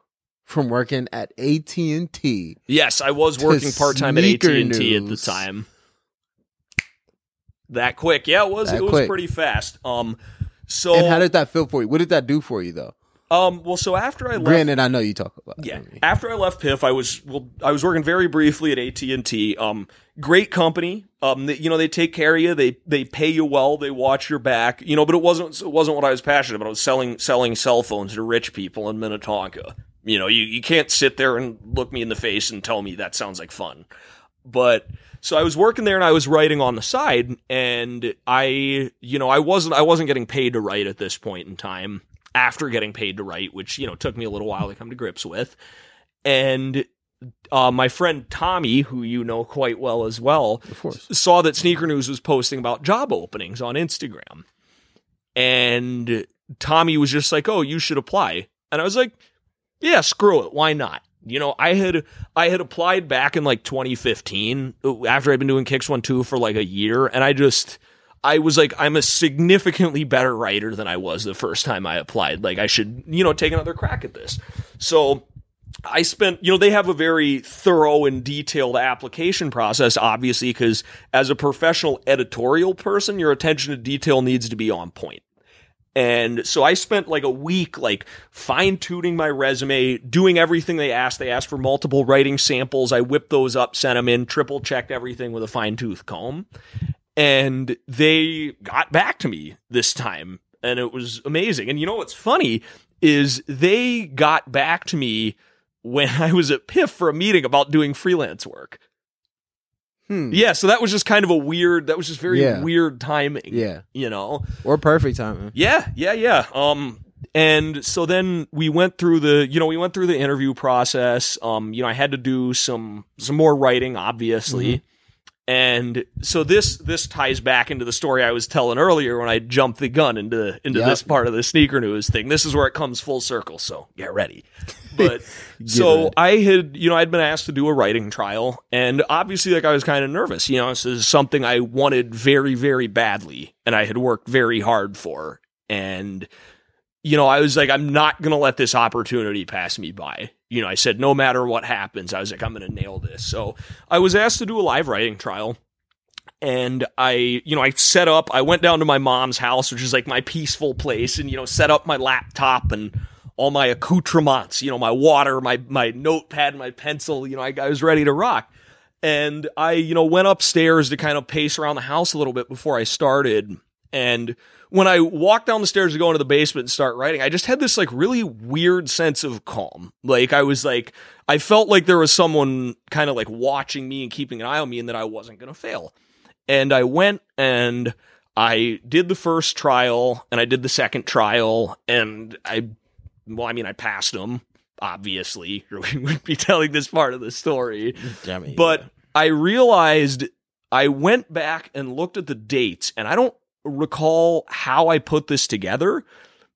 from working at AT and T? Yes, I was working part time at AT and T at the time. That quick, yeah, it was. That it was quick. pretty fast. Um, so And how did that feel for you? What did that do for you though? Um, well, so after I left, Granted, I know you talk about. yeah, after I left Piff, I was well, I was working very briefly at AT and T. Um, great company. Um, they, you know they take care of you. They they pay you well. They watch your back. You know, but it wasn't it wasn't what I was passionate about. I was selling selling cell phones to rich people in Minnetonka. You know, you you can't sit there and look me in the face and tell me that sounds like fun. But so I was working there and I was writing on the side and I, you know, I wasn't I wasn't getting paid to write at this point in time after getting paid to write, which, you know, took me a little while to come to grips with. And uh, my friend Tommy, who you know quite well as well, Of course. saw that Sneaker News was posting about job openings on Instagram. And Tommy was just like, "Oh, you should apply." And I was like, "Yeah, screw it. Why not?" You know, I had I had applied back in like 2015 after I'd been doing Kicks 1 2 for like a year and I just I was like I'm a significantly better writer than I was the first time I applied. Like I should, you know, take another crack at this. So I spent, you know, they have a very thorough and detailed application process, obviously, because as a professional editorial person, your attention to detail needs to be on point. And so I spent like a week, like fine tuning my resume, doing everything they asked. They asked for multiple writing samples. I whipped those up, sent them in, triple checked everything with a fine tooth comb. And they got back to me this time. And it was amazing. And you know what's funny is they got back to me when [laughs] I was at Piff for a meeting about doing freelance work. Hmm. Yeah, so that was just kind of a weird, that was just very Yeah. weird timing. Yeah. You know? Or perfect timing. Yeah, yeah, yeah. Um, and so then we went through the, you know, we went through the interview process. Um, you know, I had to do some some more writing, obviously. And so this this ties back into the story I was telling earlier when I jumped the gun into into Yep. this part of the sneaker news thing. This is where it comes full circle. So get ready. [laughs] But so ready. I had, you know, I'd been asked to do a writing trial, and obviously, like I was kind of nervous. You know, this is something I wanted very, very badly, and I had worked very hard for. And you know, I was like, I'm not gonna let this opportunity pass me by. You know, I said, no matter what happens, I was like, I'm gonna nail this. So I was asked to do a live writing trial. And I, you know, I set up, I went down to my mom's house, which is like my peaceful place, and, you know, set up my laptop and all my accoutrements, you know, my water, my, my notepad, my pencil, you know, I, I was ready to rock. And I, you know, went upstairs to kind of pace around the house a little bit before I started. And when I walked down the stairs to go into the basement and start writing, I just had this like really weird sense of calm. Like I was like, I felt like there was someone kind of like watching me and keeping an eye on me and that I wasn't going to fail. And I went and I did the first trial and I did the second trial and I, well, I mean, I passed them, obviously, or [laughs] we wouldn't be telling this part of the story. But I realized I went back and looked at the dates, and I don't recall how I put this together,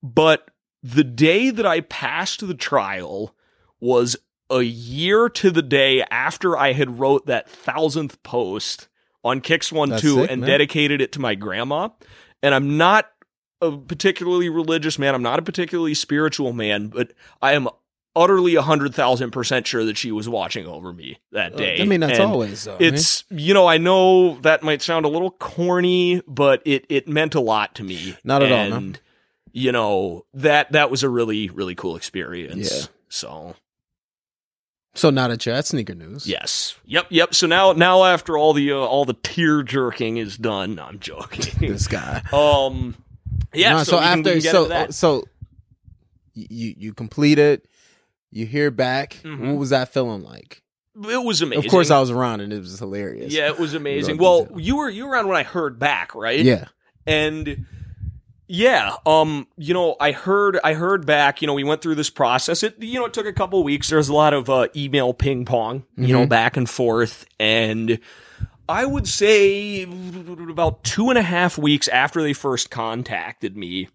but the day that I passed the trial was a year to the day after I had wrote that thousandth post on Kicks One That's Two sick, and man. dedicated it to my grandma. And I'm not a particularly religious man. I'm not a particularly spiritual man, but I am utterly a hundred thousand percent sure that she was watching over me that day. I mean, that's And always so. man. It's you know I know that might sound a little corny, but it it meant a lot to me. Not at all, no. And you know that that was a really really cool experience. Yeah. So so not that you're sneaker news. yes, yep, yep. So now now after all the uh, all the tear jerking is done, I'm joking. [laughs] This guy. um, yeah. No, so, we after so so you you complete it, you hear back. Mhm. What was that feeling like? it was amazing. Of course, I was around and it was hilarious. Yeah, it was amazing. Well, you were you were around when I heard back, right? yeah. and yeah um you know i heard i heard back you know we went through this process it you know it took a couple weeks there was a lot of uh, email ping pong you know Mhm. back and forth and i would say about two and a half weeks after they first contacted me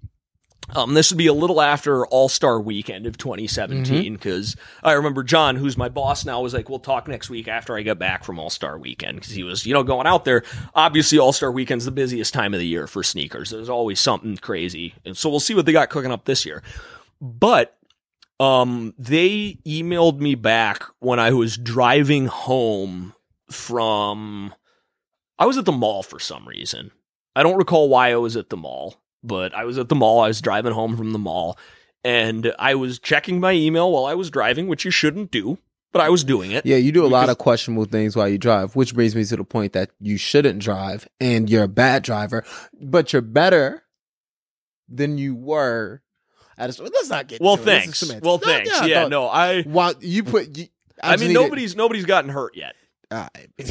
um, this would be a little after All Star Weekend of 2017 because I remember John, who's my boss now, was like, "We'll talk next week after I get back from All Star Weekend," because he was, you know, going out there. Obviously, All Star Weekend's the busiest time of the year for sneakers. There's always something crazy, and so we'll see what they got cooking up this year. But um, they emailed me back when I was driving home from. I was at the mall for some reason. I don't recall why I was at the mall, but I was at the mall. I was driving home from the mall, and I was checking my email while I was driving, which you shouldn't do, but I was doing it. Yeah, you do a lot of questionable things while you drive, which brings me to the point that you shouldn't drive and you're a bad driver, but you're better than you were at a Let's not get Well, to it. This is thanks. Well, No, thanks. Yeah, no. I. While you put, you, I, just mean, nobody's nobody's gotten hurt yet. Uh, [laughs]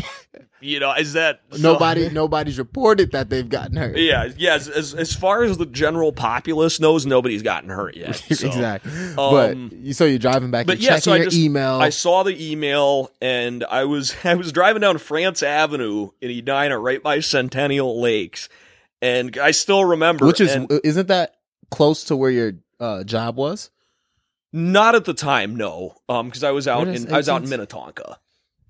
You know, is that [laughs] so- nobody, nobody's reported that they've gotten hurt. Yeah, yeah. As, as as far as the general populace knows, nobody's gotten hurt yet. [laughs] so. exactly. um, but you, so you're driving back, but yeah, checking so I your just- email. I saw the email and I was I was driving down France Avenue in Edina, right by Centennial Lakes, and I still remember, which is and isn't that close to where your uh, job was? not at the time, no, um, because I was out in I was out in Minnetonka.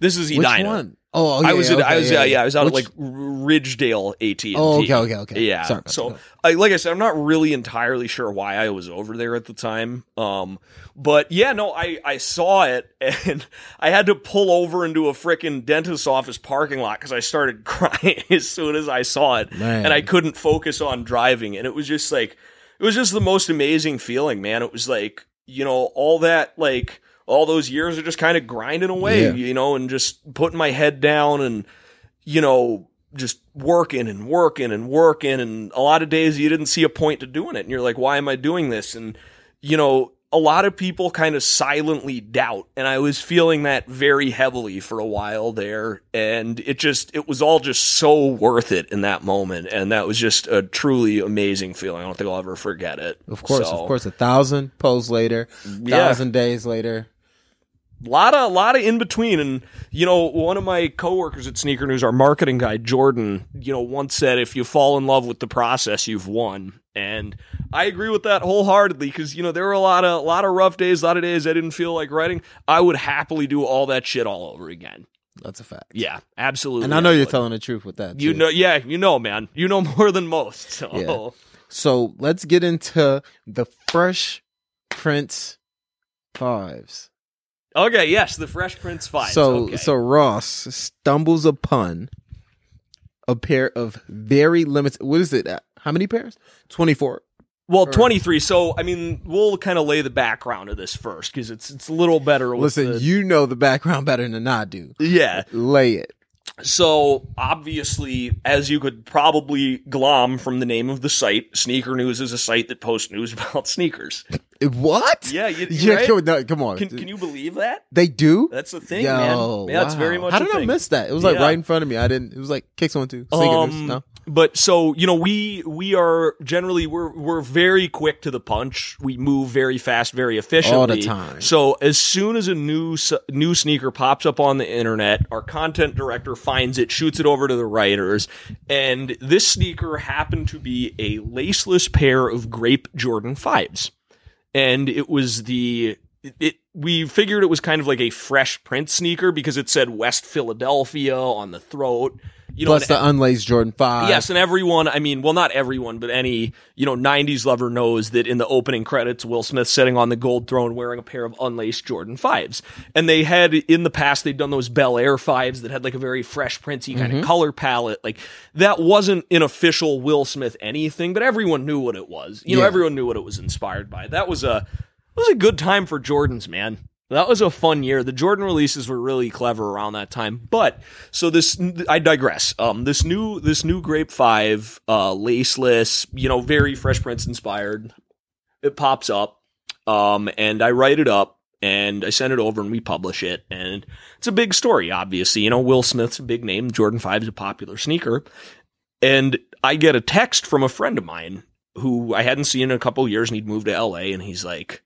This is Which Edina. one? Oh, yeah, I was yeah, at, I okay, was yeah, yeah, I was out Which- at like Ridgedale AT. Oh, okay, okay, okay. Yeah. Sorry so. I like I said, I'm not really entirely sure why I was over there at the time. Um, but yeah, no, I I saw it [laughs] and I had to pull over into a freaking dentist's office parking lot because I started [laughs] crying as soon as I saw it, Man. and I couldn't focus on driving, and it was just like it was just the most amazing feeling, man. It was like you know all that like all those years are just kind of grinding away, Yeah. you know, and just putting my head down and you know, just working and working and working. And a lot of days you didn't see a point to doing it. And you're like, why am I doing this? And, you know, a lot of people kind of silently doubt. And I was feeling that very heavily for a while there. And it just, it was all just so worth it in that moment. And that was just a truly amazing feeling. I don't think I'll ever forget it. Of course, So, of course. A thousand posts later, Yeah. thousand days later. Lot of a lot of in between and you know one of my coworkers at sneaker news our marketing guy jordan you know once said if you fall in love with the process you've won and i agree with that wholeheartedly because you know there were a lot of a lot of rough days a lot of days i didn't feel like writing i would happily do all that shit all over again That's a fact. yeah absolutely And I know you're telling the truth with that. you too. know yeah you know man you know [laughs] more than most so Yeah. So let's get into the Fresh Prince fives. Okay yes the fresh prince five So okay. so Ross stumbles upon a pair of very limited. What is it? uh, How many pairs? Twenty four. Well, 23. So, I mean, we'll kind of lay the background of this first because it's it's a little better. With Listen, the- you know the background better than I do. yeah. Lay it. So, obviously, as you could probably glom from the name of the site, Sneaker News is a site that posts news [laughs] about sneakers. What? Yeah, you, Yeah, right? come, no, come on. Can, can you believe that? They do. That's the thing, Yo, man. Yeah, that's very much. How did I miss that? It was like Yeah. right in front of me. I didn't. It was like kicks one two. Um, no. But so you know, we we are generally we're we're very quick to the punch. We move very fast, very efficiently All the time. So as soon as a new new sneaker pops up on the internet, our content director finds it, shoots it over to the writers, and this sneaker happened to be a laceless pair of grape Jordan fives, and it was the it, we figured it was kind of like a fresh prince sneaker because it said West Philadelphia on the throat. You know, Plus the unlaced Jordan five. Yes, and everyone, I mean, well, not everyone, but any, you know, 90s lover knows that in the opening credits, Will Smith sitting on the gold throne wearing a pair of unlaced Jordan 5s. And they had, in the past, they'd done those Bel Air 5s that had like a very fresh, printy kind of mm-hmm. color palette. Like, that wasn't an official Will Smith anything, but everyone knew what it was. You know, Yeah. everyone knew what it was inspired by. That was a, it was a good time for Jordans, man. That was a fun year. The Jordan releases were really clever around that time. But so this, I digress. Um, this new, this new Grape Five, uh, laceless, you know, very Fresh Prince inspired. It pops up, um, and I write it up and I send it over and we publish it. And it's a big story, obviously. You know, Will Smith's a big name. Jordan Five is a popular sneaker, and I get a text from a friend of mine who I hadn't seen in a couple years, and he'd moved to L.A. And he's like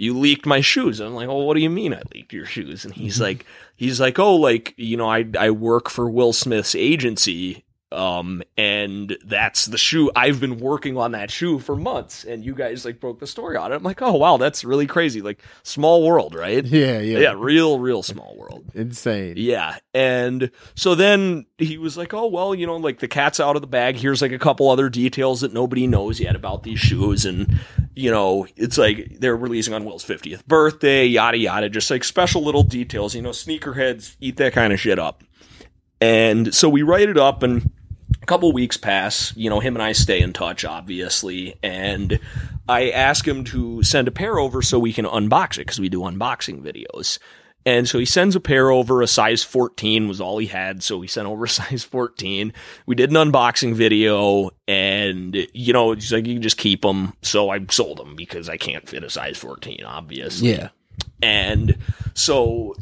you leaked my shoes. I'm like, well, what do you mean I leaked your shoes? And he's mm-hmm. like, he's like, oh, like, you know, I, I work for Will Smith's agency. Um, and that's the shoe. I've been working on that shoe for months and you guys like broke the story on it. I'm like, oh, wow, that's really crazy. Like small world, right? Yeah, yeah. Yeah. Real, real small world. Insane. Yeah. And so then he was like, oh, well, you know, like the cat's out of the bag. Here's like a couple other details that nobody knows yet about these shoes. And, you know, it's like they're releasing on Will's 50th birthday, yada, yada, just like special little details. You know, sneakerheads eat that kind of shit up. And so we write it up and a couple weeks pass. You know, him and I stay in touch, obviously. And I ask him to send a pair over so we can unbox it because we do unboxing videos. And so he sends a pair over. A size 14 was all he had. So he sent over a [laughs] size 14. We did an unboxing video and, you know, he's like, you can just keep them. So I sold them because I can't fit a size 14, obviously. Yeah. And so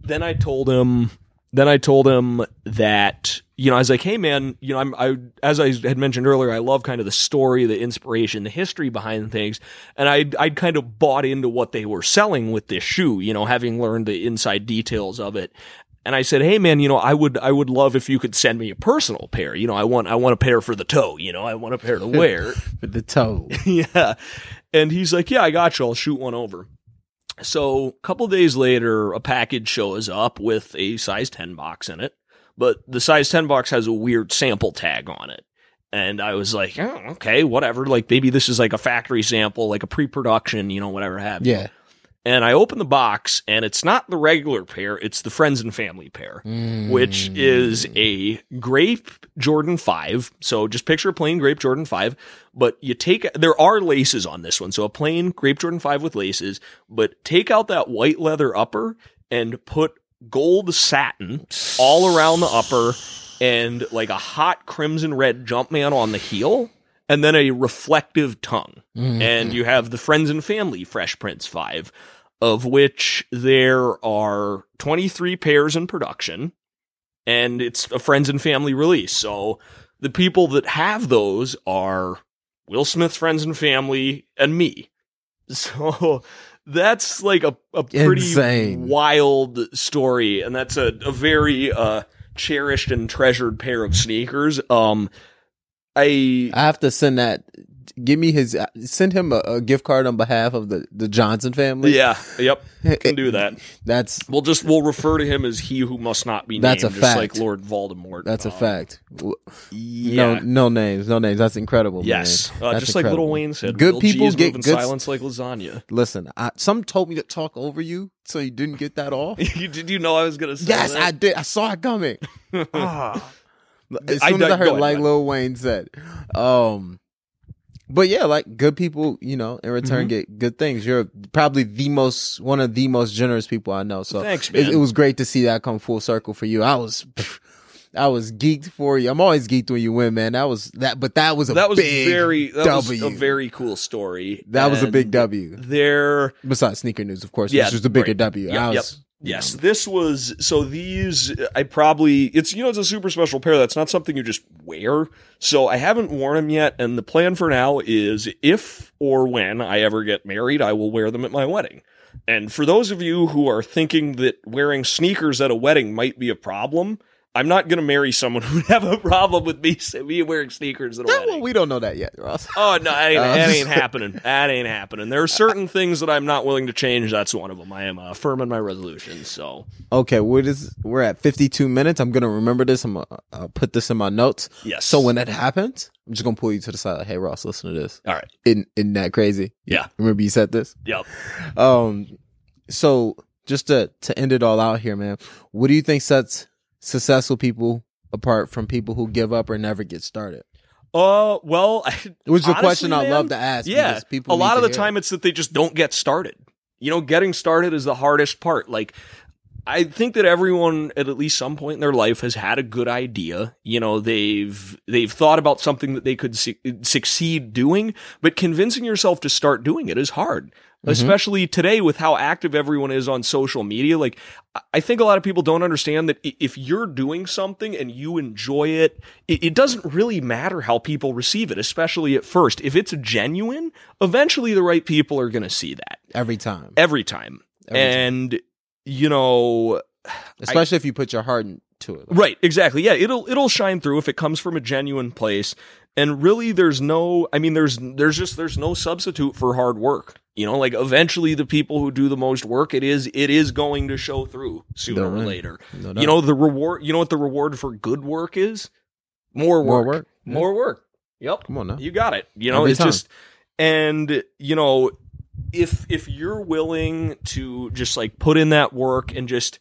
then I told him, then I told him that, you know, I was like, hey man, you know, I'm, I, as I had mentioned earlier, I love kind of the story, the inspiration, the history behind things. And I, I'd kind of bought into what they were selling with this shoe, you know, having learned the inside details of it. And I said, "Hey man, you know, I would I would love if you could send me a personal pair. You know, I want I want a pair for the toe, you know, I want a pair to [laughs] wear." With the toe. [laughs] yeah. And he's like, "Yeah, I got you. I'll shoot one over." So, a couple days later, a package shows up with a size 10 box in it, but the size 10 box has a weird sample tag on it. And I was like, oh, okay, whatever. Like maybe this is like a factory sample, like a pre-production, you know, whatever have you. Yeah. And I open the box and it's not the regular pair, it's the friends and family pair, which Mm. is a grape Jordan 5. So just picture a plain grape Jordan 5, but you take there are laces on this one. So a plain grape Jordan 5 with laces, but take out that white leather upper and put gold satin all around the upper and like a hot crimson red Jumpman on the heel and then a reflective tongue. Mm. and you have the friends and family fresh prince 5 of which there are 23 pairs in production and it's a friends and family release. So the people that have those are will smith's friends and family and me. [laughs] So that's like a, a pretty Insane. wild story and that's a, a very uh cherished and treasured pair of sneakers um i I have to send that. Give me his. Send him a, a gift card on behalf of the the Johnson family. yeah yep can do that [laughs] That's We'll just we'll refer to him as he who must not be named, That's a just fact. like Lord Voldemort. that's a Um, fact. Yeah. No, no names, no names. That's incredible. yes, man. uh, That's just like Lil. Wayne said. Good people G's get good- silence like lasagna. Listen, I, some told me to talk over you, so you didn't get that off. [laughs] You- Did you know I was gonna say yes, that? I did. I saw it coming. [laughs] Ah. As I soon as I heard like Lil Wayne said, um, but yeah, like good people, you know, in return Mhm. get good things. You're probably the most one of the most generous people I know. So Thanks, it, man. it was great to see that come full circle for you. I was. [laughs] I was geeked for you. I'm always geeked when you win, man. That was that, but that was a that was big very that W. was a very cool story. that was a big W. There Besides sneaker news, of course, Yeah, which was the bigger right. W. Yeah, I was, you Yes, know, this was so these I probably it's you know it's a super special pair that's not something you just wear. So I haven't worn them yet and the plan for now is if or when I ever get married, I will wear them at my wedding. And for those of you who are thinking that wearing sneakers at a wedding might be a problem, I'm not going to marry someone [laughs] who would have a problem with me me wearing sneakers at a wedding. well, we don't know that yet, Ross. Oh no, that ain't, Uh, that ain't [laughs] happening. That ain't happening. There are certain things that I'm not willing to change. That's one of them. I am uh, firm in my resolution. So Okay, what is we're at 52 minutes. I'm gonna remember this. I'm gonna uh, put this in my notes. yes. So when that happens, I'm just gonna pull you to the side. Like, hey, Ross, listen to this. all right. Isn't, isn't that crazy? Yeah. Remember you said this. Yep. Um, so just to to end it all out here, man. What do you think sets successful people apart from people who give up or never get started? Uh, well, [laughs] it was a question I love to ask. yeah. people A lot of the hear time, it's that they just don't get started. You know, getting started is the hardest part. Like, I think that everyone at at least some point in their life has had a good idea. You know, they've they've thought about something that they could su- succeed doing, but convincing yourself to start doing it is hard. Mhm. Especially today with how active everyone is on social media. Like, I- I think a lot of people don't understand that if you're doing something and you enjoy it, it, it doesn't really matter how people receive it, especially at first. If it's genuine, eventually the right people are going to see that every time, every time. Every time. and you know, especially if you put your heart into it. right, exactly. Yeah, it'll it'll shine through if it comes from a genuine place. And really there's no I mean there's there's just there's no substitute for hard work. You know, like eventually the people who do the most work, it is it is going to show through sooner No or later. No You know the reward. You know what the reward for good work is? More work. more work. Yeah. More work. Yep. Come on now. You got it. You know, Every it's time. just and you know, if if you're willing to just like put in that work and just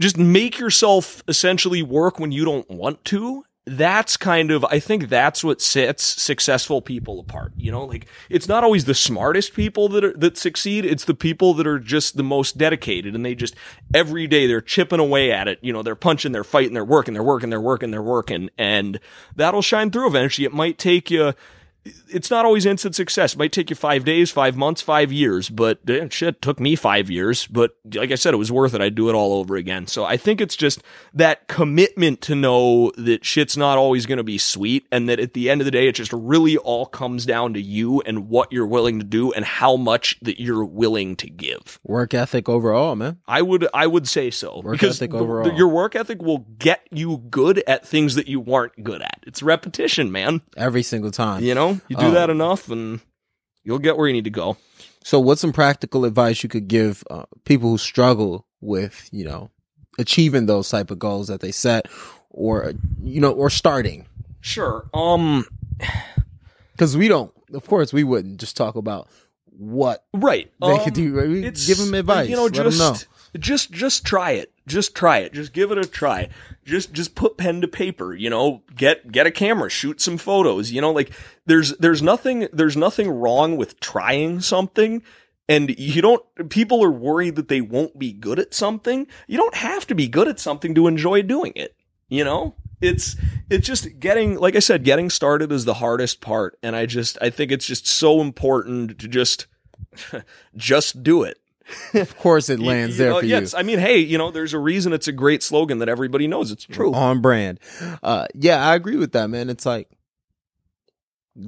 just make yourself essentially work when you don't want to, that's kind of I think that's what sets successful people apart. You know, like it's not always the smartest people that are, that succeed. It's the people that are just the most dedicated, and they just every day they're chipping away at it. You know, they're punching, they're fighting, they're working, they're working, they're working, they're working, and that'll shine through eventually. It might take you it's not always instant success. It might take you five days, five months, five years, but eh, shit, took me five years. But like I said, it was worth it. I'd do it all over again. So I think it's just that commitment to know that shit's not always going to be sweet and that at the end of the day, it just really all comes down to you and what you're willing to do and how much that you're willing to give. Work ethic overall, man. I would, I would say so Work because ethic the- overall. your work ethic will get you good at things that you weren't good at. It's repetition, man. Every single time. You know, you do Oh. that enough and you'll get where you need to go. So, what's some practical advice you could give uh, people who struggle with, you know, achieving those type of goals that they set, or you know, or starting? Sure. Um Because we don't, of course, we wouldn't just talk about what right. they Um, could do. right? We give them advice. You know, just know. just just try it. Just try it. Just give it a try. Just just put pen to paper, you know, get get a camera, shoot some photos, you know, like there's there's nothing there's nothing wrong with trying something. And you don't, people are worried that they won't be good at something. You don't have to be good at something to enjoy doing it. You know? It's, it's just getting, like I said, getting started is the hardest part. And I just, I think it's just so important to just, [laughs] just do it. Of course, it [laughs] You- lands you there know, for yes, you. I mean, hey, you know, there's a reason it's a great slogan that everybody knows it's true. on brand. Uh, yeah, I agree with that, man. It's like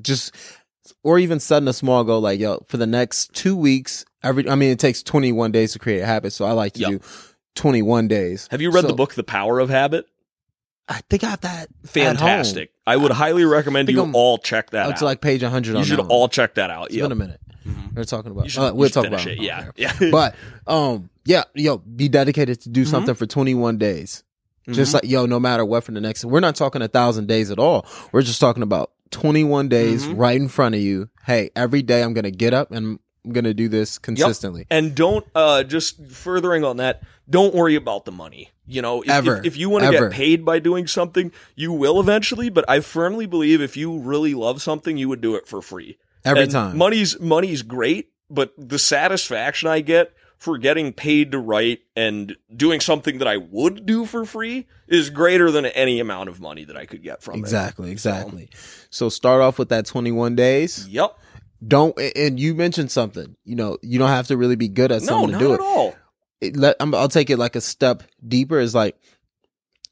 just, or even setting a small goal, like yo, for the next two weeks. Every, I mean, it takes 21 days to create a habit, so I like to Yep. do 21 days. Have you read So, the book The Power of Habit? I think I have that. Fantastic. I would highly recommend you I'm all check that. It's like page 100 you should all check that out. It's Yeah. been a minute. Mhm. We're talking about. Should, uh, we'll talk about it. it. Yeah. Yeah. [laughs] But um, yeah, yo, be dedicated to do Mm-hmm. something for 21 days. Just Mhm. like yo, no matter what for the next. We're not talking a thousand days at all. We're just talking about 21 days Mhm. right in front of you. Hey, every day I'm gonna get up and I'm gonna do this consistently. And don't uh just furthering on that, don't worry about the money. You know, if, Ever. if, if you want to get paid by doing something, you will eventually, but I firmly believe if you really love something, you would do it for free. Every And time. Money's money's great, but the satisfaction I get for getting paid to write and doing something that I would do for free is greater than any amount of money that I could get from Exactly, exactly. So start off with that 21 days. Yep. Don't and you mentioned something. You know, you don't have to really be good at something not to do it. all. it let, I'm, I'll take it like a step deeper. Is like,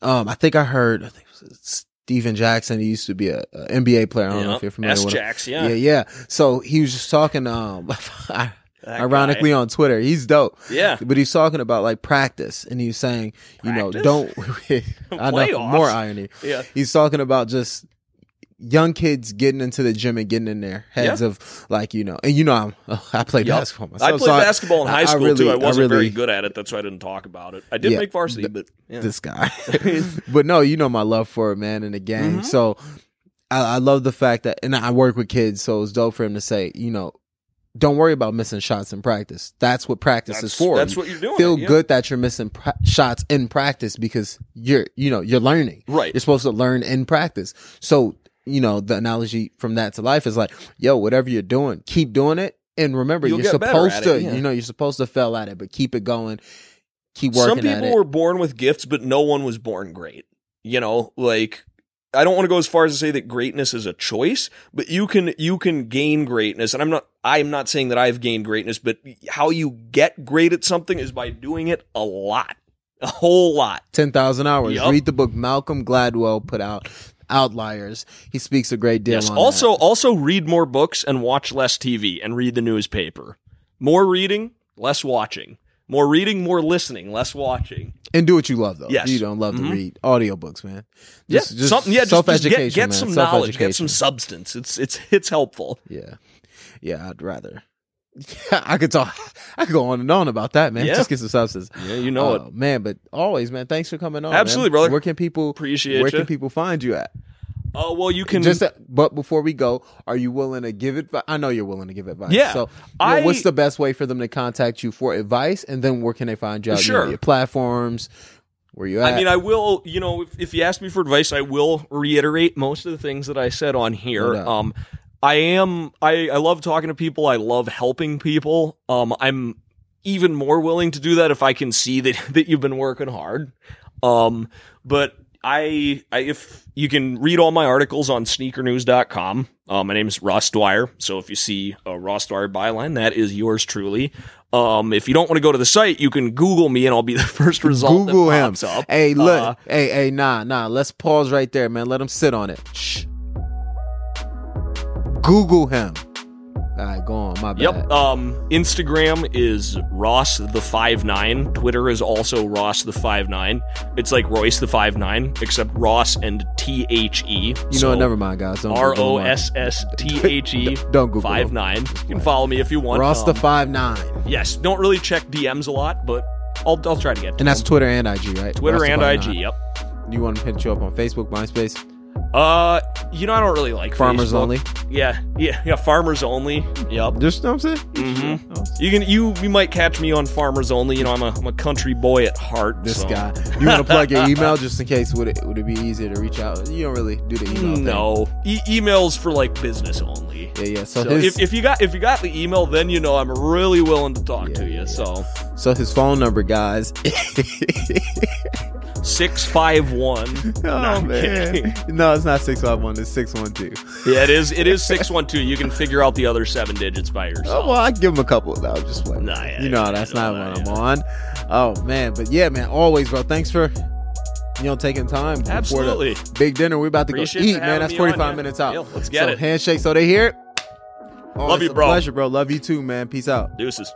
um, I think I heard I think it was Stephen Jackson. He used to be a, a NBA player. I don't know if you're familiar S with him. Yeah. Yeah, yeah. So he was just talking. Um, [laughs] That ironically on Twitter, he's dope. yeah. But he's talking about like practice, and he's saying, you know, don't. [laughs] [laughs] I know more irony. Yeah. He's talking about just young kids getting into the gym and getting in their heads Yeah. of like you know, and you know, I'm [laughs] I played Yep. basketball myself. I played so basketball in I- high I school really- too. I I wasn't very really- good at it. That's why I didn't talk about it. I did Yeah, make varsity, but yeah. this guy. but no, you know my love for it, man, in the game. Mhm. So I, I love the fact that, and I work with kids, so it's dope for him to say, you know, don't worry about missing shots in practice. That's what practice that's, is for. that's You what you're doing. Feel yeah. good that you're missing pra- shots in practice because you're, you know, you're learning. Right. You're supposed to learn in practice. So, you know, the analogy from that to life is like, yo, whatever you're doing, keep doing it. And remember, You'll you're supposed to, it, yeah. you know, you're supposed to fail at it, but keep it going. Keep working Some people were born with gifts, but no one was born great. You know, like I don't want to go as far as to say that greatness is a choice, but you can you can gain greatness. And I'm not I'm not saying that I've gained greatness, but how you get great at something is by doing it a lot. A whole lot. 10,000 hours. Yup. Read the book Malcolm Gladwell put out, Outliers. He speaks a great deal Yes. Also, that. also read more books and watch less TV and read the newspaper. More reading, less watching. More reading, more listening, less watching. And do what you love, though. Yes. You don't love Mhm. to read audiobooks, man. Yeah, Just, just something. Yeah, just, just get, get man. some knowledge, get some substance. It's it's it's helpful. Yeah. Yeah, I'd rather. [laughs] I could talk. I could go on and on about that, man. Yeah. Just get some substance. Yeah, you know it. Oh, man. But always, man. Thanks for coming on. man. Absolutely, brother. Where can people Appreciate Where ya. can people find you at? Oh well, you can. Just, but before we go, are you willing to give advice? I know you're willing to give advice. Yeah. So, I- what's the best way for them to contact you for advice, and then where can they find you? Out, you know, Sure. your platforms. Where you at? I mean, I will, you know, if, if you ask me for advice, I will reiterate most of the things that I said on here. No. Um, I am, I, I love talking to people. I love helping people. Um, I'm even more willing to do that if I can see that, [laughs] that you've been working hard. Um, but I, I, if you can read all my articles on sneakernews.com. Uh, my name is Ross Dwyer. So if you see a Ross Dwyer byline, that is yours truly. Um, if you don't want to go to the site, you can Google me and I'll be [laughs] the first result Google that him. pops up. Hey, look. Uh, hey, hey, nah, nah. Let's pause right there, man. Let him sit on it. Shh. Google him. All right, go on. My bad. Yep. Um, Instagram is Ross the five nine. Twitter is also Ross the five nine. It's like Royce the five nine, except Ross and T H E. You know what? Never mind, guys. Don't R O. S S T H E [laughs] Don't Google five nine. You can follow me if you want. Ross the Um, five nine, Yes. Don't really check DMs a lot, but I'll I'll try to get. To and that's them. Twitter and IG, right? Twitter Ross and IG. Yep. You want to hit you up on Facebook, MySpace, Uh, you know I don't really like Farmers Facebook. Only. Yeah, yeah, yeah. Farmers only. Yep. Just know what I'm saying. Mhm. You can you you might catch me on Farmers Only. You know I'm a I'm a country boy at heart. This so. guy. You want to plug your [laughs] email just in case? Would it would it be easier to reach out? You don't really do the email. thing. No, e- emails for like business only. Yeah, yeah. So, So his if, if you got if you got the email, then you know I'm really willing to talk Yeah, to you. yeah, So so his phone number, guys. [laughs] six five one. [laughs] oh man. No, it's not six five one. It's six one two. Yeah, it is. It is [laughs] six one two. You can figure out the other seven digits by yourself. Oh well, I give them a couple. No, I'm just playing. Nah, yeah, you know yeah, that's not no, what. I'm on. Oh man, but yeah, man. Always, bro. Thanks for you know taking time Absolutely. the big dinner. We're about to Appreciate go eat, man. That's me on, 45 yeah. minutes out. Let's get so, it. Handshake. So they hear it. Oh, Love you, bro. Pleasure, bro. Love you too, man. Peace out. Deuces.